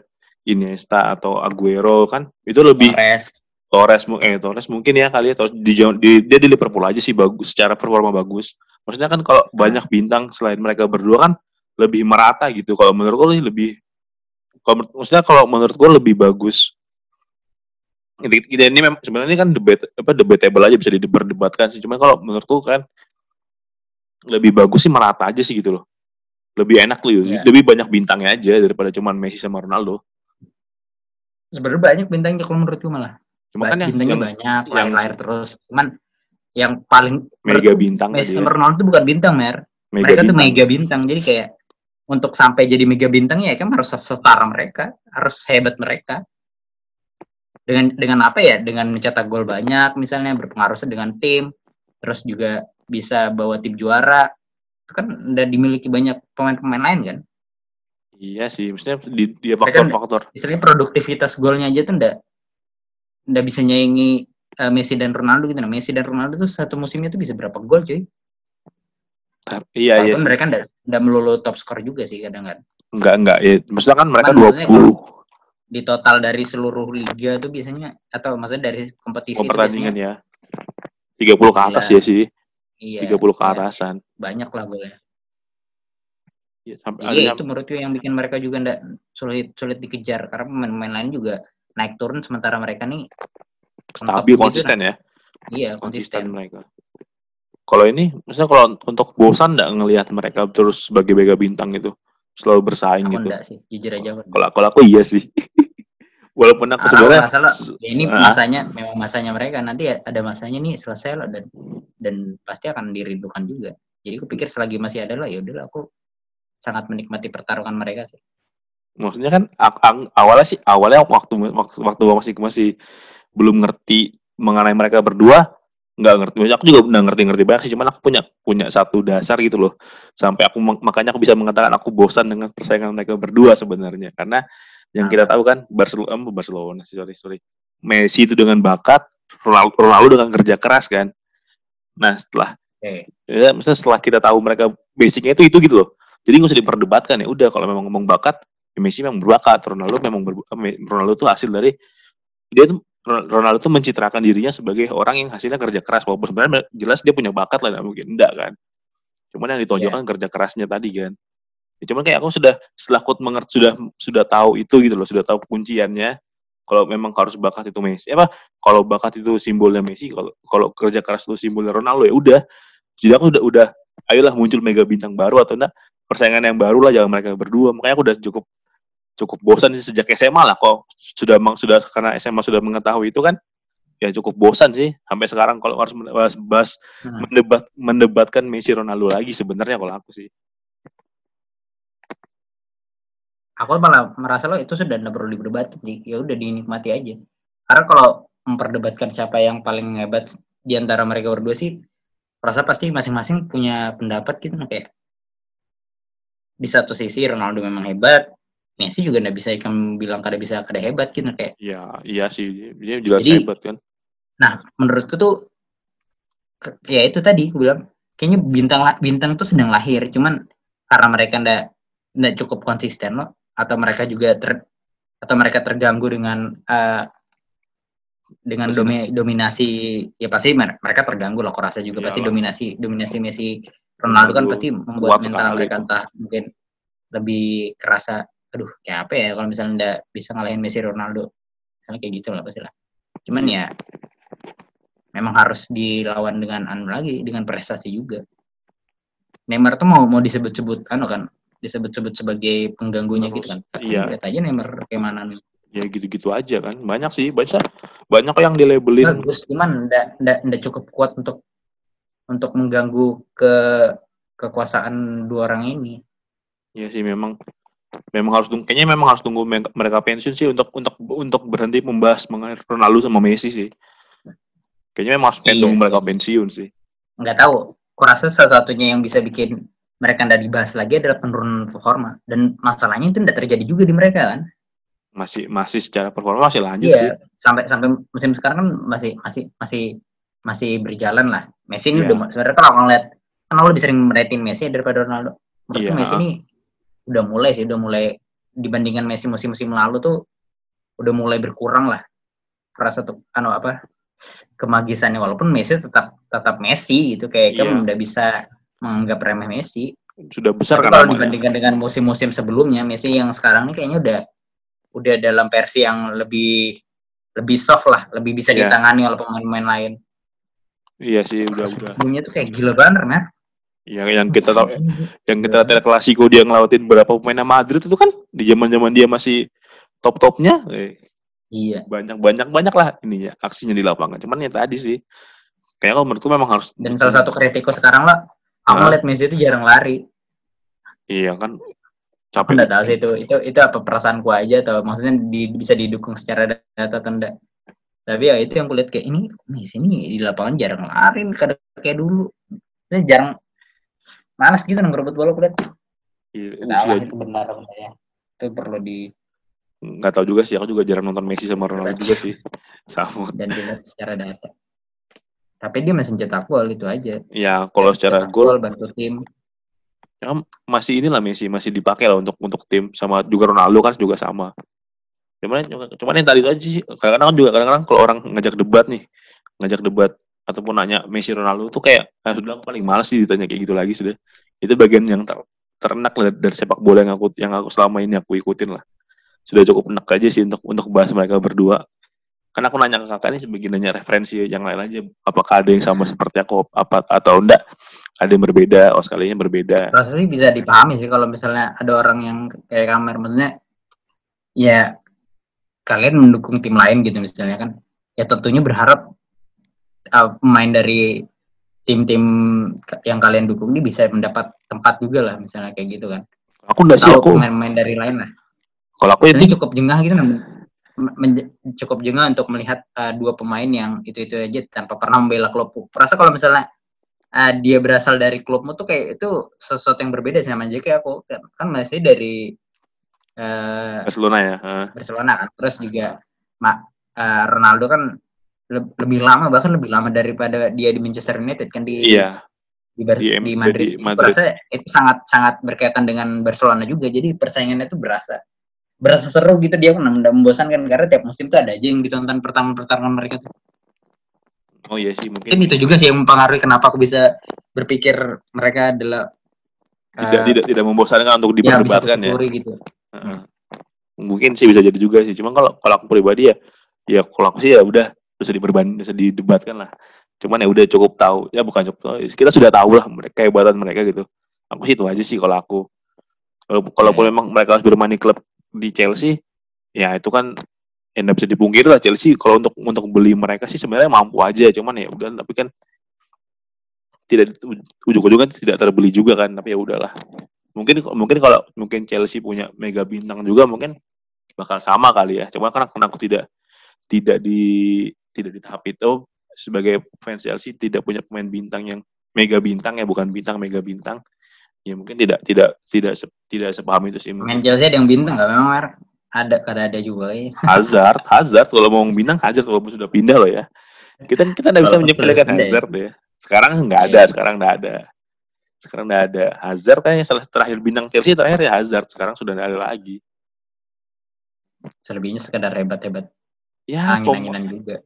Iniesta atau Aguero kan itu lebih Torres Torres eh Torres mungkin ya kali ya Torres di, di- dia di Liverpool aja sih bagus secara performa bagus. Maksudnya kan kalau banyak bintang selain mereka berdua kan lebih merata gitu. Kalau menurut gue lebih kalau menurut- maksudnya kalau menurut gue lebih bagus. Ini, ini memang sebenarnya ini kan debat apa debatable aja bisa diperdebatkan sih. Cuman kalau menurutku kan lebih bagus sih merata aja sih gitu loh. Lebih enak loh, Iya. lebih banyak bintangnya aja daripada cuman Messi sama Ronaldo. sebenarnya banyak bintangnya kalau menurutku malah Cuma kan yang, bintangnya yang banyak yang- lahir-lahir terus. Cuman yang paling mega bintang tadi ya. Ronaldo itu bukan bintang mer. Mega mereka tuh bintang. mega bintang. Jadi kayak untuk sampai jadi mega bintang ya kan harus setara mereka harus hebat mereka. Dengan dengan apa ya? Dengan mencetak gol banyak misalnya berpengaruh dengan tim terus juga bisa bawa tim juara. Itu kan udah dimiliki banyak pemain-pemain lain kan? Iya sih, maksudnya di, dia faktor-faktor. istilahnya produktivitas golnya aja tuh ndak ndak bisa nyaingi eh, Messi dan Ronaldo gitu nah Messi dan Ronaldo tuh satu musimnya tuh bisa berapa gol cuy Iya, iya. walaupun sih. mereka ndak ndak melulu top skor juga sih kadang kan Enggak, enggak. Ya, maksudnya kan mereka maksudnya 20 di total dari seluruh liga tuh biasanya atau maksudnya dari kompetisi oh, itu pertandingan ya. 30 ke atas Gila. ya sih. iya 30 ke iya, atasan. banyak lah golnya Ya, sampai jadi ya ada itu menurutku yang bikin mereka juga ndak sulit sulit dikejar karena pemain-pemain lain juga naik turun sementara mereka nih stabil gitu, konsisten ya. iya Konsisten konsisten mereka. Kalau ini maksudnya kalau untuk bosan enggak ngelihat mereka terus sebagai mega bintang itu selalu bersaing aku gitu. ndak sih jujur aja aku. Kalau kalau aku iya sih. Walaupun aku Ah, sebenarnya masalah ya ini Ah, masanya memang masanya mereka nanti ya ada masanya nih selesai lah dan dan pasti akan dirindukan juga jadi aku pikir selagi masih ada lah ya udahlah aku sangat menikmati pertarungan mereka sih maksudnya kan awalnya sih awalnya waktu waktu waktu gua masih masih belum ngerti mengenai mereka berdua nggak ngerti aku juga udah ngerti-ngerti banyak sih cuman aku punya punya satu dasar gitu loh. Sampai aku mak- makanya aku bisa mengatakan aku bosan dengan persaingan mereka berdua sebenarnya. Karena yang kita tahu kan Barcelona Barcelona sorry sorry. Messi itu dengan bakat Ronaldo, Ronaldo dengan kerja keras kan. Nah setelah Oke. ya misalnya setelah kita tahu mereka basicnya itu itu gitu loh. Jadi nggak usah diperdebatkan ya udah kalau memang ngomong bakat Messi memang berbakat. Ronaldo memang ber, eh, Ronaldo tuh hasil dari dia tuh Ronaldo tuh mencitrakan dirinya sebagai orang yang hasilnya kerja keras. Walaupun sebenarnya jelas dia punya bakat lah mungkin enggak kan. Cuman yang ditonjolkan kerja kerasnya tadi kan. Ya, cuman kayak aku sudah setelah aku mengerti sudah sudah tahu itu gitu loh sudah tahu kunciannya. Kalau memang harus bakat itu Messi apa kalau bakat itu simbolnya Messi kalau kalau kerja keras itu simbolnya Ronaldo ya udah. Jadi aku udah udah ayolah muncul mega bintang baru atau enggak persaingan yang baru lah jangan mereka berdua. Makanya aku udah cukup cukup bosan sih sejak SMA lah kok sudah emang sudah karena SMA sudah mengetahui itu kan ya cukup bosan sih sampai sekarang kalau harus bahas, bahas Hmm. mendebat mendebatkan Messi Ronaldo lagi sebenarnya kalau aku sih aku malah merasa lo itu sudah tidak perlu diperdebatkan Ji. ya udah dinikmati aja karena kalau memperdebatkan siapa yang paling hebat di antara mereka berdua sih rasa pasti masing-masing punya pendapat gitu nah, kayak di satu sisi Ronaldo memang hebat Messi juga nggak bisa ikan bilang kada bisa kada hebat gitu kayak. Ya iya sih. Dia jelas Jadi- hebat kan. Nah menurutku tuh ya itu tadi aku bilang kayaknya bintang bintang tuh sedang lahir. Cuman karena mereka ndak ndak cukup konsisten loh. Atau mereka juga ter atau mereka terganggu dengan eh, dengan Pasti. domi- dominasi ya pasti mer- mereka terganggu lah aku rasa juga. Pasti Iyalah. dominasi dominasi Messi Ronaldo kan pasti kuat membuat mental mereka itu. entah mungkin lebih kerasa aduh kayak apa ya kalau misalnya ndak bisa ngalahin Messi Ronaldo. Misalnya kayak gitu lah pasti lah. Cuman ya memang harus dilawan dengan anu lagi dengan prestasi juga. Neymar tuh mau mau disebut-sebut anu kan disebut-sebut sebagai pengganggunya gitu kan. Iya. lihat aja Neymar kayak mana nih. Ya gitu-gitu aja kan. Banyak sih banyak banyak yang dilabelin. Bagus cuman ndak cukup kuat untuk untuk mengganggu ke kekuasaan dua orang ini. Ya sih memang memang harus tunggu kayaknya memang harus tunggu me- mereka pensiun sih untuk untuk untuk berhenti membahas mengenai Ronaldo sama Messi sih kayaknya memang harus Iya tunggu sih. mereka pensiun sih nggak tahu kurasa salah satunya yang bisa bikin mereka ndak dibahas lagi adalah penurunan performa dan masalahnya itu ndak terjadi juga di mereka kan masih masih secara performa masih lanjut sih Iya, sampai sampai musim sekarang kan masih masih masih masih berjalan lah. Messi ini Iya. udah sebenarnya kalau ngeliat kan lo lebih sering merating Messi daripada Ronaldo. Menurutku Iya. Messi ini udah mulai sih, udah mulai dibandingkan Messi musim-musim lalu tuh udah mulai berkurang lah. Rasa tuh anu apa kemagisannya walaupun Messi tetap tetap Messi gitu kayak Iya. udah bisa menganggap remeh Messi. sudah besar Tapi kan kalau dibandingkan dengan musim-musim sebelumnya, Messi yang sekarang ini kayaknya udah udah dalam versi yang lebih lebih soft lah, lebih bisa Iya. ditangani oleh pemain-pemain lain. iya sih udah udah Sebelumnya tuh kayak gila banget, Mer. Yang yang kita tahu yang kita lihat klasiko dia ngelautin berapa pemain Madrid itu kan di zaman zaman dia masih top topnya eh, Iya. banyak banyak banyak lah ininya aksinya di lapangan cuman ya tadi sih kayak kalau menurutku memang harus Dan salah satu kritiku sekarang lah, aku Hah? lihat Messi itu jarang lari. iya kan capek nggak tahu sih itu itu itu apa perasaanku aja atau maksudnya di- bisa didukung secara data atau enggak. Tapi ya itu yang kulihat kayak ini Messi ini di lapangan jarang lari kayak kayak dulu. Ini jarang malas gitu ngerebut bola kulihat. Iya, usia itu benar ya. Itu perlu di nggak tahu juga sih aku juga jarang nonton Messi sama Ronaldo juga sih sama dan dilihat secara data. Tapi dia masih cetak gol itu aja. ya kalau secara gol bantu tim. ya masih inilah Messi masih dipakai lah untuk untuk tim sama juga Ronaldo kan juga sama cuman cuman yang tadi itu aja sih kadang-kadang kan juga kadang-kadang kalau orang ngajak debat nih ngajak debat ataupun nanya Messi Ronaldo tuh kayak ah, sudah paling males sih ditanya kayak gitu lagi sudah. Itu bagian yang ter, terenak dari sepak bola yang aku yang aku selama ini aku ikutin lah. Sudah cukup enak aja sih untuk untuk bahas mereka berdua. Karena aku nanya ke kakak ini sebagai nanya referensi yang lain aja apakah ada yang sama seperti aku apa atau enggak? Ada yang berbeda oh sekalinya berbeda. Proses sih bisa dipahami sih kalau misalnya ada orang yang kayak kamer maksudnya ya kalian mendukung tim lain gitu misalnya kan. Ya tentunya berharap uh, pemain dari tim-tim yang kalian dukung ini bisa mendapat tempat juga lah misalnya kayak gitu kan. aku enggak sih aku pemain-pemain dari lain lah. Kalau aku Ini itu cukup jengah gitu cukup jengah untuk melihat uh, dua pemain yang itu-itu aja tanpa pernah membela klubku. Perasa kalau misalnya uh, dia berasal dari klubmu tuh kayak itu sesuatu yang berbeda sama aja kayak aku kan, kan masih dari uh, Barcelona ya. Heeh. Barcelona kan. Terus juga Ma- uh, Ronaldo kan lebih lama bahkan lebih lama daripada dia di Manchester United kan di Iya. di, Bar- Di di, Madrid. di Madrid. Berasa itu sangat sangat berkaitan dengan Barcelona juga. Jadi persaingannya itu berasa berasa seru gitu dia pun tidak membosankan karena tiap musim tuh ada aja yang ditonton pertama pertarungan mereka tuh. Oh iya sih mungkin. Mungkin itu juga sih yang mempengaruhi kenapa aku bisa berpikir mereka adalah tidak eh, tidak tidak membosankan untuk ya, diperdebatkan ya. gitu. Heeh. Mungkin sih bisa jadi juga sih. Cuma kalau kalau aku pribadi ya, ya kalau aku sih ya udah bisa diperban bisa didebatkan lah. Cuman ya udah cukup tahu. Ya bukan cukup tahu. Kita sudah tahu lah mereka kehebatan mereka gitu. Aku sih itu aja sih kalau aku. Kalau kalaupun Ya. memang mereka harus bermain di klub di Chelsea, ya itu kan ya nggak bisa dipungkiri lah Chelsea kalau untuk untuk beli mereka sih sebenarnya mampu aja. Cuman ya udah tapi kan tidak ujung-ujungnya tidak terbeli juga kan. Tapi ya udahlah mungkin mungkin kalau mungkin Chelsea punya mega bintang juga mungkin bakal sama kali ya cuma karena karena aku tidak tidak di tidak di tahap itu sebagai fans Chelsea tidak punya pemain bintang yang mega bintang ya bukan bintang mega bintang. Ya mungkin tidak tidak tidak se- tidak sepaham itu sih. Main mungkin Chelsea ada yang bintang nggak? Memang ada kada ada juga ya. Hazard Hazard kalau mau bintang Hazard walaupun sudah pindah loh ya. Kita kita tidak bisa menyepelekan ya. Hazard ya. Sekarang nggak ada Iya. sekarang nggak ada. Sekarang nggak ada. Hazard kan yang salah terakhir bintang Chelsea terakhir ya Hazard. Sekarang sudah nggak ada lagi. Selebihnya sekedar hebat-hebat. Ya pom- angin-anginan juga.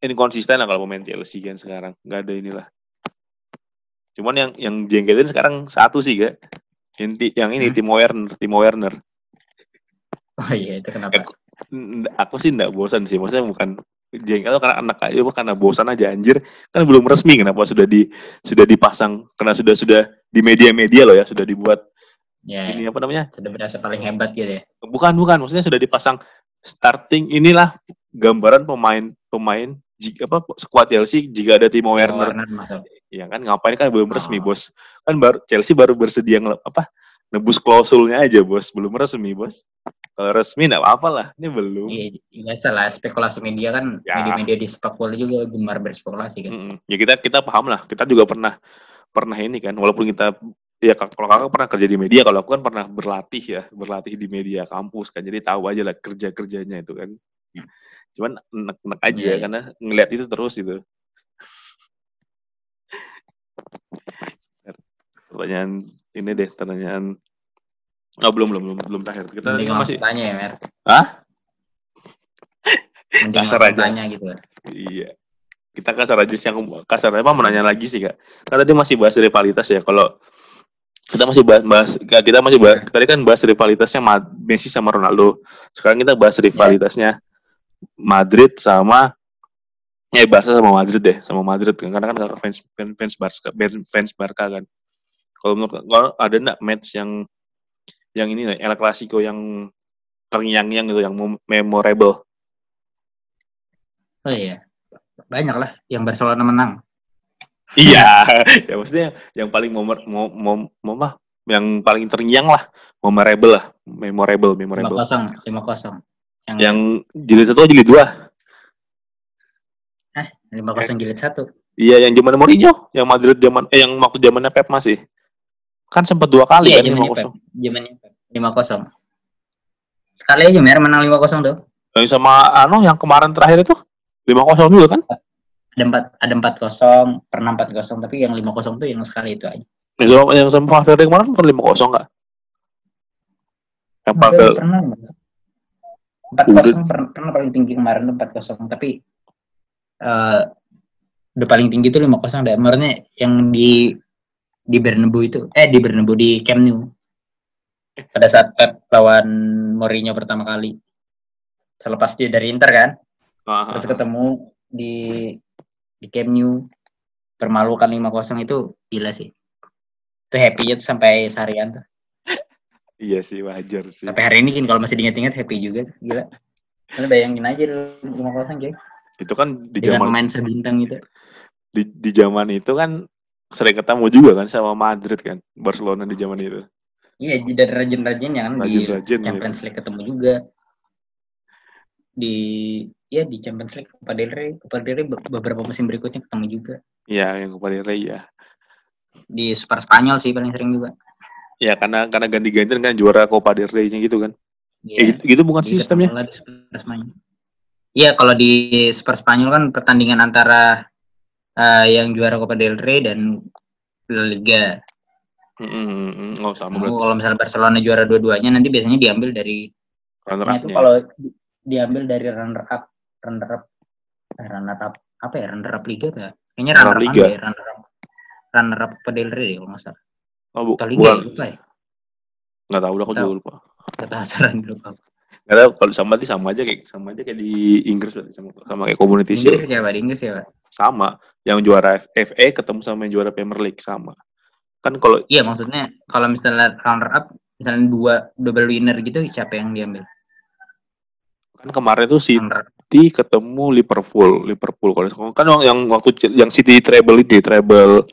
Ini konsisten lah kalau pemain Chelsea kan sekarang. Nggak ada inilah. Cuman yang yang jengkelin sekarang satu sih gak yang, ti- yang ini Hmm. Timo Werner Timo Werner. Oh iya itu kenapa? N- aku sih nggak bosan sih. Maksudnya bukan jengkel karena anak aja karena bosan aja anjir. Kan belum resmi kenapa sudah di sudah dipasang karena sudah sudah di media-media loh ya sudah dibuat Ya, ini apa namanya? Sudah berasa paling hebat gitu ya. bukan bukan. Maksudnya sudah dipasang starting inilah gambaran pemain pemain jika apa squad Chelsea jika ada Timo Werner Warner masuk. Ya kan ngapain kan belum resmi Oh. bos. Kan baru Chelsea baru bersedia ngel- apa nebus klausulnya aja bos, belum resmi bos. Kalau resmi nggak apa-apa lah, ini belum. Iya, biasa lah spekulasi media kan Ya. media-media di bola juga gemar berspekulasi kan. Mm-mm. Ya kita kita paham lah, kita juga pernah pernah ini kan, walaupun kita ya kalau kakak pernah kerja di media, kalau aku kan pernah berlatih ya, berlatih di media kampus kan, jadi tahu aja lah kerja kerjanya itu kan. Hmm. Cuman enak-enak aja Iya, iya. karena ngelihat itu terus gitu. Pertanyaan ini deh, pertanyaan Oh, belum belum belum belum terakhir. Kita Mending masih tanya ya, Mer. Hah? Mending Kasar aja. tanya gitu. Iya. Kita kasar aja sih yang kasar apa mau nanya lagi sih kak. Kan tadi masih bahas rivalitas ya. Kalau kita masih bahas, bahas kita masih bahas tadi kan bahas rivalitasnya Messi sama Ronaldo. Sekarang kita bahas rivalitasnya Madrid sama ya bahasa sama Madrid deh, sama Madrid kan karena kan fans fans fans Barca fans Barca kan. Kalau menurut kalau ada enggak match yang yang ini nih, El Clasico yang terngiang-ngiang gitu yang mem- memorable. Oh iya. Banyak lah yang Barcelona menang. Iya, ya maksudnya yang paling momer, mau, mau, mau apa? Yang paling terngiang lah, memorable lah, memorable, memorable. 5-0, 5-0. Yang, Yang jilid satu atau jilid dua? 5-0 jilid 1. Iya, yang zaman Mourinho, yang Madrid zaman, eh yang waktu zamannya Pep masih. Kan sempat dua kali Iya, kan lima kosong. Zamannya Pep. 5-0. Sekali aja Mer menang 5-0 tuh. Yang sama ano yang kemarin terakhir itu lima kosong juga kan? Ada 4 ada 4-0, pernah 4-0 tapi yang 5-0 tuh yang sekali itu aja. Yang sama, yang sama Valverde kemarin kan lima kosong nggak? Yang Valverde, pernah 4-0 pernah, pernah paling tinggi kemarin tuh 4-0 tapi eh udah paling tinggi tuh 5-0 deh. Maksudnya yang di di Bernabeu itu eh di Bernabeu di Camp Nou. Pada saat Pep lawan Mourinho pertama kali. Selepas dia dari Inter kan, Ah, ah, terus ah. ketemu di di Camp Nou permalukan 5-0 itu gila sih. Itu happy tuh sampai seharian tuh. Iya sih wajar sih. Sampai hari ini kan kalau masih diingat-ingat happy juga. Gila. Lu bayangin aja lu 5-0 coy. Itu kan di zaman pemain sebintang gitu. di, di zaman itu kan sering ketemu juga kan sama Madrid kan Barcelona di zaman itu Iya, dari rajin-rajin yang kan di Rajin-rajin, ya. Champions League ketemu juga. Di ya di Champions League Copa del Rey, Copa del Rey be- beberapa musim berikutnya ketemu juga. Iya, yang kepada Ray ya. Di Super Spanyol sih paling sering juga. Ya karena karena ganti-ganti kan juara Copa del Rey-nya gitu kan. Iya. Eh, gitu, gitu bukan Jadi sistemnya? Iya, kalau di Super Spanyol kan pertandingan antara eh, yang juara Copa del Rey dan La Liga. Hmm, oh sama kalau misalnya Barcelona juara dua-duanya nanti biasanya diambil dari runner Nah, itu kalau di- diambil dari runner up, runner up, eh, runner up apa ya runner up liga apa? ya? Kayaknya Runner runner up Liga. ya, runner up, runner up Copa del Rey kalau nggak salah. Oh, bu, liga bukan. ya, lupa ya. Nggak tahu, udah aku juga lupa. Kata hasaran lupa. Nggak tahu kalau sama berarti sama aja kayak sama aja kayak di Inggris berarti sama sama kayak community Inggris shield. siapa? Di Inggris siapa? Sama. Yang juara FA ketemu sama yang juara Premier League sama. Kan kalau Iya maksudnya kalau misalnya runner up, misalnya dua double winner gitu, siapa yang diambil? kan kemarin tuh City Runner up. ketemu Liverpool, Liverpool kalau kan yang, yang waktu yang City treble ini treble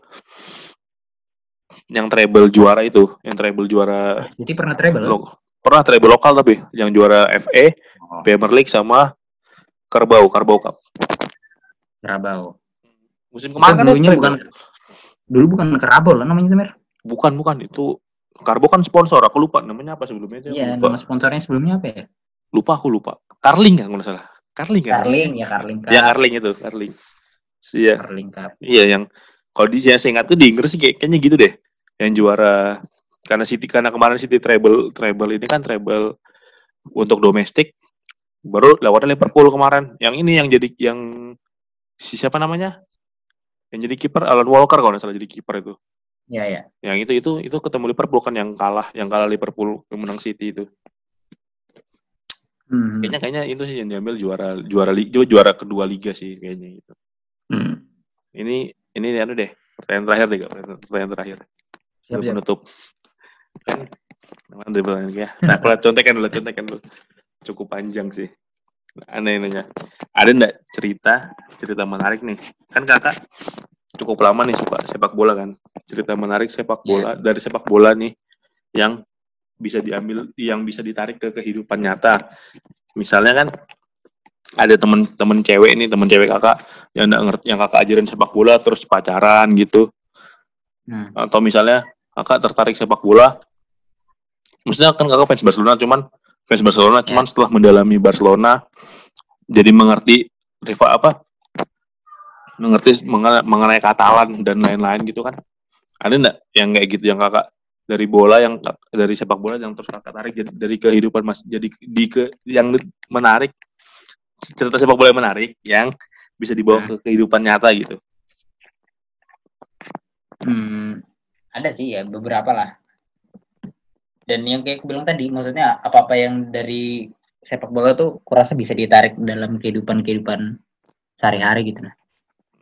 yang treble juara itu, yang treble juara Jadi pernah treble. lo, pernah treble lokal tapi yang juara FA, Oh, Premier League sama Carabao, Carabao Cup. Carabao. Musim kemarin kan dulunya bukan dulu bukan Carabao lah namanya itu Mer. bukan bukan itu Carabao kan sponsor, aku lupa namanya apa sebelumnya itu. Iya, nama sponsornya sebelumnya apa ya? lupa aku lupa. Carling kan kalau nggak salah. Carling kan? Carling ya Carling Cup. Ya Carling itu, Carling. Iya, Carling Cup. iya yang kalau di saya ingat tuh di Inggris sih kayak- kayaknya gitu deh. Yang juara karena City karena kemarin City treble treble ini kan treble untuk domestik baru lawannya Liverpool kemarin. Yang ini yang jadi yang si siapa namanya? Yang jadi kiper Alan Walker kalau nggak salah jadi kiper itu. Iya, ya. Yang itu itu itu ketemu Liverpool kan yang kalah, yang kalah Liverpool yang menang City itu. Hmm. Kayaknya kayaknya itu sih yang diambil juara juara liga juara kedua liga sih kayaknya gitu. Hmm. Ini ini anu deh pertanyaan terakhir deh pertanyaan terakhir. Siap, siap. menutup. Kan pertanyaan ya. Nah, kalau contekan dulu, contekan dulu. Cukup panjang sih. Aneh nanya. Ada enggak cerita cerita menarik nih? Kan kakak cukup lama nih suka sepak bola kan. Cerita menarik sepak Iya. bola dari sepak bola nih yang bisa diambil yang bisa ditarik ke kehidupan nyata. Misalnya kan ada temen-temen cewek nih, temen cewek kakak yang ngerti, yang kakak ajarin sepak bola terus pacaran gitu. Hmm. Atau misalnya kakak tertarik sepak bola, maksudnya kan kakak fans Barcelona, cuman fans Barcelona, cuman setelah mendalami Barcelona, jadi mengerti rival apa, mengerti mengenai, Katalan dan lain-lain gitu kan. Ada nggak yang kayak gitu yang kakak dari bola yang dari sepak bola yang terus kakak tarik jadi dari kehidupan mas jadi di ke yang menarik cerita sepak bola yang menarik yang bisa dibawa ke kehidupan nyata gitu. Hmm, ada sih ya beberapa lah. Dan yang kayak aku bilang tadi, maksudnya apa-apa yang dari sepak bola tuh kurasa bisa ditarik dalam kehidupan-kehidupan sehari-hari gitu nah.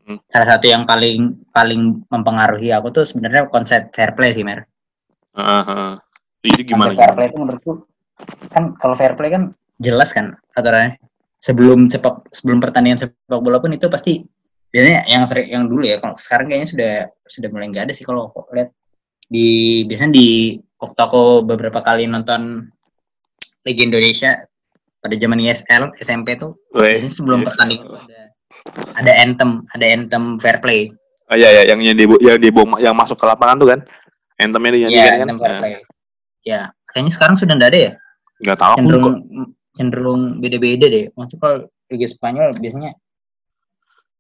Hmm. Salah satu yang paling paling mempengaruhi aku tuh sebenarnya konsep fair play sih, Mer. Heeh. Itu gimana? konsep fair play itu menurutku kan kalau fair play kan jelas kan aturannya. Sebelum sepak sebelum pertandingan sepak bola pun itu pasti biasanya yang sering yang dulu ya kalau sekarang kayaknya sudah sudah mulai nggak ada sih kalau lihat di biasanya di waktu aku beberapa kali nonton Liga Indonesia pada zaman ISL SMP tuh Weh, biasanya sebelum yes. pertandingan ada ada anthem ada anthem fair play Ah, iya, iya, yang yang di yang di yang masuk ke lapangan tuh kan. Anthemnya ya dinyanyikan kan. anthem fair play ya kayaknya sekarang sudah nggak ada ya Enggak tahu kok. cenderung cenderung beda-beda deh. Maksudnya kalau Liga Spanyol biasanya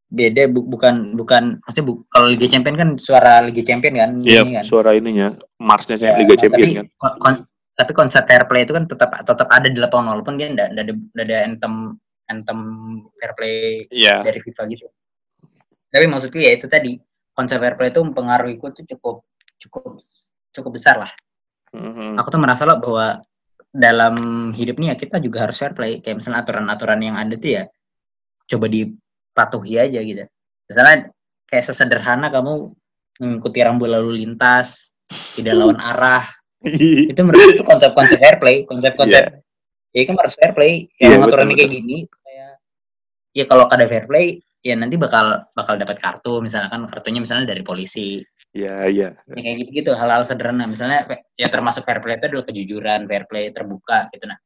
beda bu- bukan bukan maksudnya bu, kalau Liga Champion kan suara Liga Champion kan Iya, ini kan. suara ininya, Marsnya Ya, Liga nah, Champions tapi, kan. kon- kon- tapi konsep fair play itu kan tetap tetap ada di lapangan walaupun dia enggak ada ada anthem anthem fair play Iya. dari FIFA gitu. Tapi maksudku ya itu tadi konsep fair play itu mempengaruhiku tuh cukup cukup cukup besar lah. Mhm. aku tuh merasa loh bahwa dalam hidup nih ya kita juga harus fair play kayak misalnya aturan-aturan yang ada tuh ya coba dipatuhi aja gitu. Misalnya kayak sesederhana kamu mengikuti rambu lalu lintas tidak lawan arah. Itu menurut itu konsep-konsep fair play konsep-konsep ya kan harus fair play Iya, yang aturannya betul, kayak gini kayak ya kalau kada fair play ya nanti bakal bakal dapat kartu. Misalkan kartunya misalnya dari polisi. Iya, iya. Ya, kayak gitu-gitu hal-hal sederhana. Misalnya ya termasuk fair play itu adalah kejujuran fair play terbuka gitu. Nah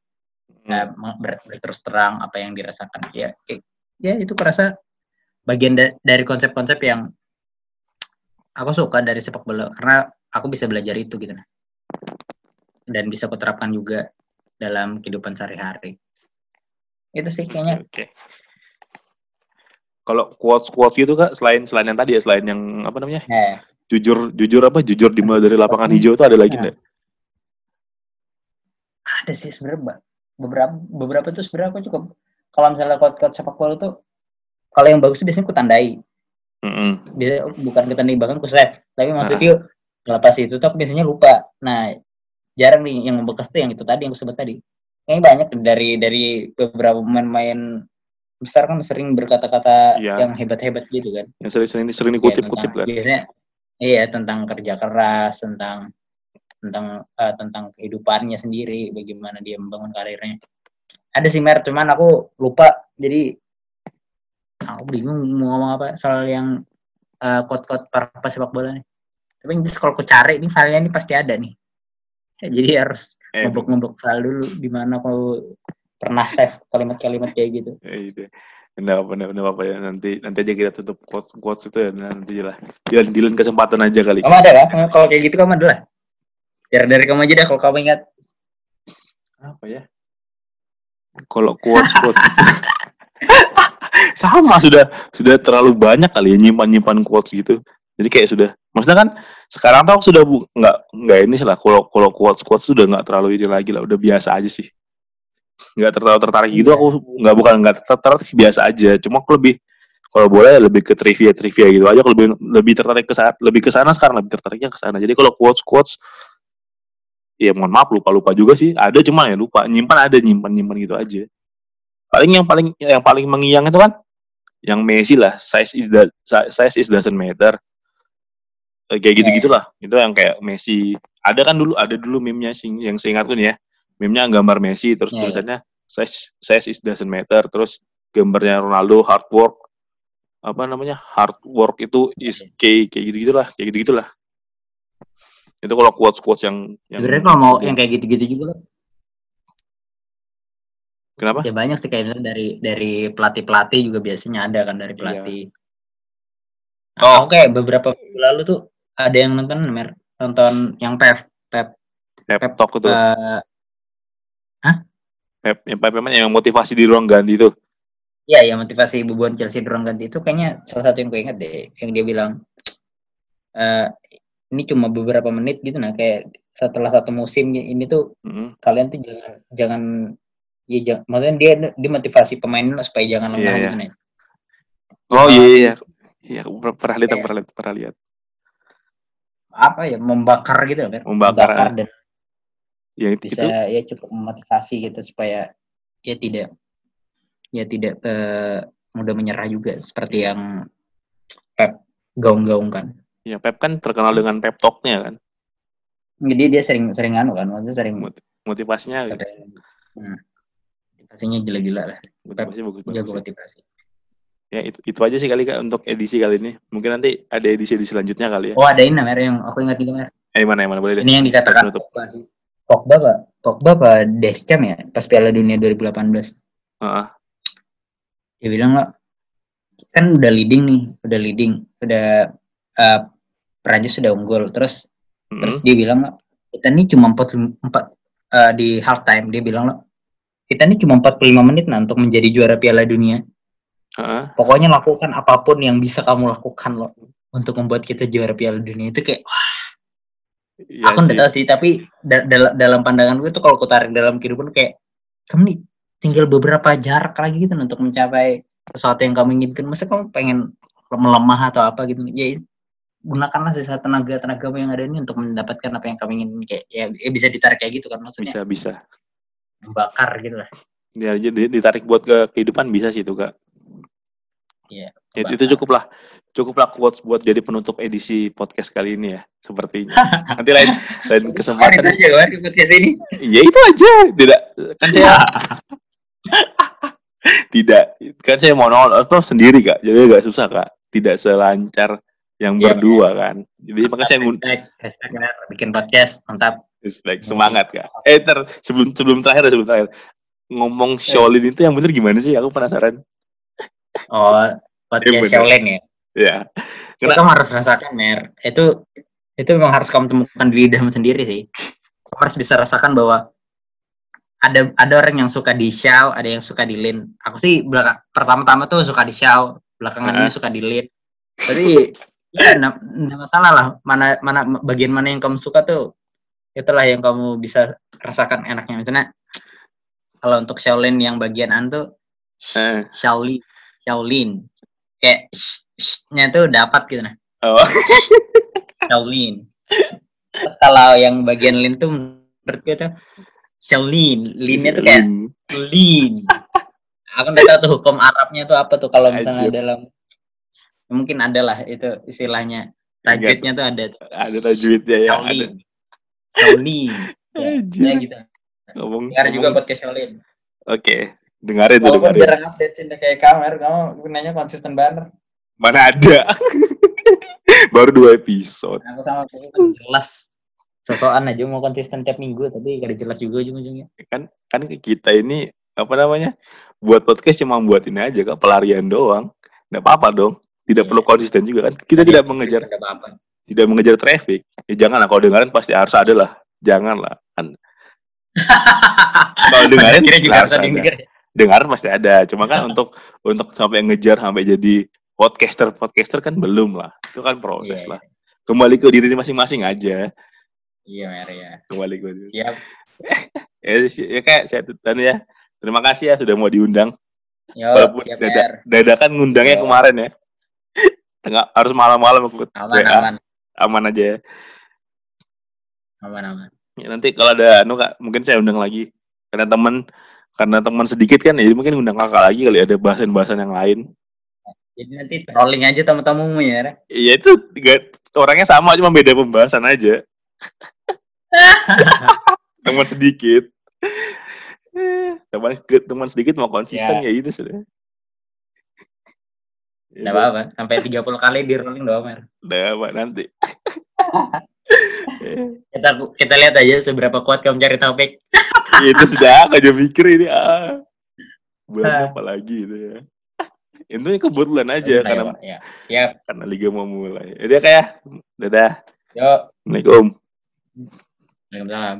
ya, Hmm. ber, berterus terang apa yang dirasakan. Ya ya itu kerasa bagian da- dari konsep-konsep yang aku suka dari sepak bola karena aku bisa belajar itu gitu. Nah dan bisa kuterapkan juga dalam kehidupan sehari-hari. Itu sih kayaknya. Oke. Kalau quotes quotes gitu kak, selain selain yang tadi ya, selain yang apa namanya, eh, jujur jujur apa, jujur dimulai dari lapangan hijau itu ada lagi Nah. nggak? ada sih sebenarnya beberapa beberapa tuh sebenarnya aku cukup kalau misalnya quote-quote sepak bola tuh kalau yang bagus tuh biasanya aku tandai Mm-mm. biasanya bukan kita nih bahkan ku save tapi maksudnya lepas itu tuh aku biasanya lupa. Nah jarang nih yang membekas tuh yang itu tadi yang aku sebut tadi. Kayaknya banyak dari dari beberapa pemain-pemain besar kan sering berkata-kata Iya. yang hebat-hebat gitu kan. Yang sering sering dikutip-kutip tentang- kan. biasanya iya tentang kerja keras tentang tentang eh, tentang kehidupannya sendiri bagaimana dia membangun karirnya ada sih mer cuman aku lupa jadi aku bingung mau ngomong apa soal yang eh, quote-quote para sepak bola nih tapi jelas kalau aku cari ini filenya ini pasti ada nih Ya, jadi harus Eh, ngobok-ngobok file dulu di mana aku pernah save kalimat-kalimat kayak gitu eh, itu. Nggak apa, nggak nggak apa ya. Nanti nanti aja kita tutup quotes quotes itu ya. Nanti lah. Jalan dilan kesempatan aja kali. kamu ada kan kalau kayak gitu kamu ada lah biar dari kamu aja deh kalau kamu ingat Apa ya? Kalau quotes quotes sama sudah sudah terlalu banyak kali ya nyimpan nyimpan quotes gitu. Jadi kayak sudah, maksudnya kan sekarang tuh aku sudah bu, nggak nggak ini lah. Kalau kalau quotes quotes sudah nggak terlalu ini lagi lah, udah biasa aja sih. Nggak terlalu tertarik gitu. Iya. Aku nggak bukan nggak tertarik biasa aja. Cuma aku lebih kalau boleh lebih ke trivia trivia gitu aja. Aku lebih lebih tertarik ke sana, lebih ke sana sekarang lebih tertariknya ke sana. Jadi kalau quotes quotes ya mohon maaf lupa lupa juga sih. Ada cuma ya lupa. Nyimpan ada nyimpan nyimpan gitu aja. Paling yang paling yang paling mengiang itu kan yang Messi lah. Size is that size is doesn't matter. Eh, kayak gitu gitulah itu yang kayak Messi. Ada kan dulu ada dulu meme-nya sing yang seingatku nih ya. Meme-nya gambar Messi terus Iya, iya. tulisannya size size is doesn't matter. Terus gambarnya Ronaldo hard work. Apa namanya? Hard work itu is key. Kayak gitu gitulah kayak gitu gitulah itu kalau quotes quotes yang yang sebenarnya kalau mau yang kayak gitu-gitu juga loh kenapa? Ya banyak sih kayak dari dari pelatih pelatih juga biasanya ada kan dari Iya. pelatih. Oh. nah, oke beberapa waktu lalu tuh ada yang nonton mer. Nonton yang pep pep. Pep talk itu. eh, pep yang pep yang motivasi di ruang ganti itu ya ya motivasi bubuan Chelsea di ruang ganti itu kayaknya salah satu yang gue ingat deh yang dia bilang eh ini cuma beberapa menit gitu nah kayak setelah satu musim ini tuh Mm-mm. kalian tuh jangan jangan ya jangan, maksudnya dia dia motivasi pemain supaya jangan lengah Iya, gitu iya. nih oh iya iya iya Iya, per- pernah lihat Iya. pernah lihat pernah lihat apa ya membakar gitu loh Fer. Membakar, ah. dan yang itu, bisa itu ya cukup memotivasi gitu supaya ya tidak ya tidak eh, mudah menyerah juga seperti yang Pep gaung-gaungkan. Ya pep kan terkenal dengan pep talknya kan Jadi dia sering sering anu kan, maksudnya sering Mot- motivasinya sering hmm, motivasinya gila-gila lah, motivasinya bagus jago bagus ya. motivasi. ya itu itu aja sih kali kak untuk edisi kali ini mungkin nanti ada edisi edisi selanjutnya kali ya Oh ada ini Mer yang aku ingat juga Mer. eh mana yang mana boleh deh Ini yang dikatakan Penutup. Pogba sih. Pogba pak, Pogba pak Deschamps ya pas Piala Dunia 2018. Heeh. dia bilang lo kan udah leading nih udah leading udah eh, Prancis sudah unggul. Terus Mm-mm. terus dia bilang kita nih cuma empat empat eh, di half time. Dia bilang lo kita nih cuma 45 menit nah untuk menjadi juara Piala Dunia. Heeh. pokoknya lakukan apa pun yang bisa kamu lakukan lo untuk membuat kita juara Piala Dunia. Itu kayak wah, Iya aku nggak sih. tahu sih tapi da- dal- dalam pandangan gue tuh kalau aku tarik dalam kehidupan kayak kamu nih tinggal beberapa jarak lagi gitu untuk mencapai sesuatu yang kamu inginkan. Masa kamu pengen melemah atau apa gitu? Ya gunakanlah sisa tenaga tenagamu yang ada ini untuk mendapatkan apa yang kamu ingin kayak ya, ya bisa ditarik kayak gitu kan maksudnya? Bisa bisa. Membakar gitu lah. Ya jadi ditarik buat ke kehidupan bisa sih itu kak. Iya, Ya, itu cukuplah cukuplah quotes buat jadi penutup edisi podcast kali ini ya sepertinya. Nanti lain lain kesempatan. aja kan di podcast ini. Ya itu aja. Tidak kan saya tidak kan saya mau nol sendiri kak. Jadi agak susah kak. Tidak selancar yang Iya, berdua kan. Jadi makanya saya ngundang Hashtag, hashtag Mer, bikin podcast mantap. respect semangat kak. Eh ter sebelum sebelum terakhir sebelum terakhir ngomong Eh. Shaolin itu yang bener gimana sih? Aku penasaran. Oh, podcast bener. Shaolin ya. Ya. Itu kamu harus rasakan Mer. Itu itu memang harus kamu temukan di lidahmu sendiri sih. Kamu harus bisa rasakan bahwa ada ada orang yang suka di Xiao, ada yang suka di Lin. Aku sih belakang pertama-tama tuh suka di Xiao, belakangan Heeh. ini suka di Lin. Tapi ya enggak masalah lah. Mana mana bagian mana yang kamu suka tuh itulah yang kamu bisa rasakan enaknya. Misalnya kalau untuk Shaolin yang bagian an tuh Eh. Shaolin, Shaolin. Kayak sh-nya tuh dapat gitu nah. Oh. Shaolin. Terus kalau yang bagian lin tuh menurut gue tuh Shaolin. Linnya tuh kayak lin. Aku nggak tahu tuh hukum Arabnya tuh apa tuh kalau misalnya Ajib. dalam mungkin ada lah itu istilahnya tajwidnya tuh ada tuh. ada tajwidnya ya ada. Shaolin. Shaolin. Ya, ya gitu. Ngomong, Dengar juga ngomong- podcast Shaolin. Oke, dengarin tuh Walaupun dengarin. jarang update cinta kayak kamu, kamu gunanya konsisten banget. Mana ada? Baru dua episode. Aku sama kamu kan jelas. Sosokan aja mau konsisten tiap minggu, tapi kada jelas juga ujung-ujungnya. Kan kan kita ini apa namanya? Buat podcast cuma buat ini aja kak pelarian doang. Nggak apa-apa dong. Tidak perlu konsisten juga kan. Kita tidak mengejar tidak mengejar traffic. Ya jangan lah kalau dengerin pasti harus ada lah. Jangan lah. Kan kalau dengerin Kira juga harus ada dengar pasti ada. Cuma kan untuk untuk sampai ngejar sampai jadi podcaster podcaster kan belum lah. Itu kan proses Iya, lah. Kembali ke diri masing-masing aja. Iya, Mer ya. Kembali ke diri. Siap. Ya, ya kayak saya tutan ya. Terima kasih ya sudah mau diundang. Yo, Walaupun siap, dada, dadakan ngundangnya Yo. kemarin ya. Tengah harus malam-malam aku Aman, WA. aman. aman aja ya. Aman, aman. Ya, nanti kalau ada anu kak mungkin saya undang lagi karena teman karena teman sedikit kan jadi mungkin undang kakak lagi kali ada bahasan-bahasan yang lain Jadi nanti trolling aja tamu-tamumu ya, iya itu tiga orangnya sama cuma beda pembahasan aja teman sedikit Eh, teman teman sedikit mau konsisten ya, itu sudah Enggak apa-apa. Sampai 30 kali di rolling doang, Mer. udah apa nanti Kita kita lihat aja seberapa kuat kamu cari topik. itu sudah aku aja mikir ini ah bulan Ah. apa lagi itu ya itu kebetulan aja karena ya. Ya. karena liga mau mulai jadi kayak dadah Yo. assalamualaikum Waalaikumsalam.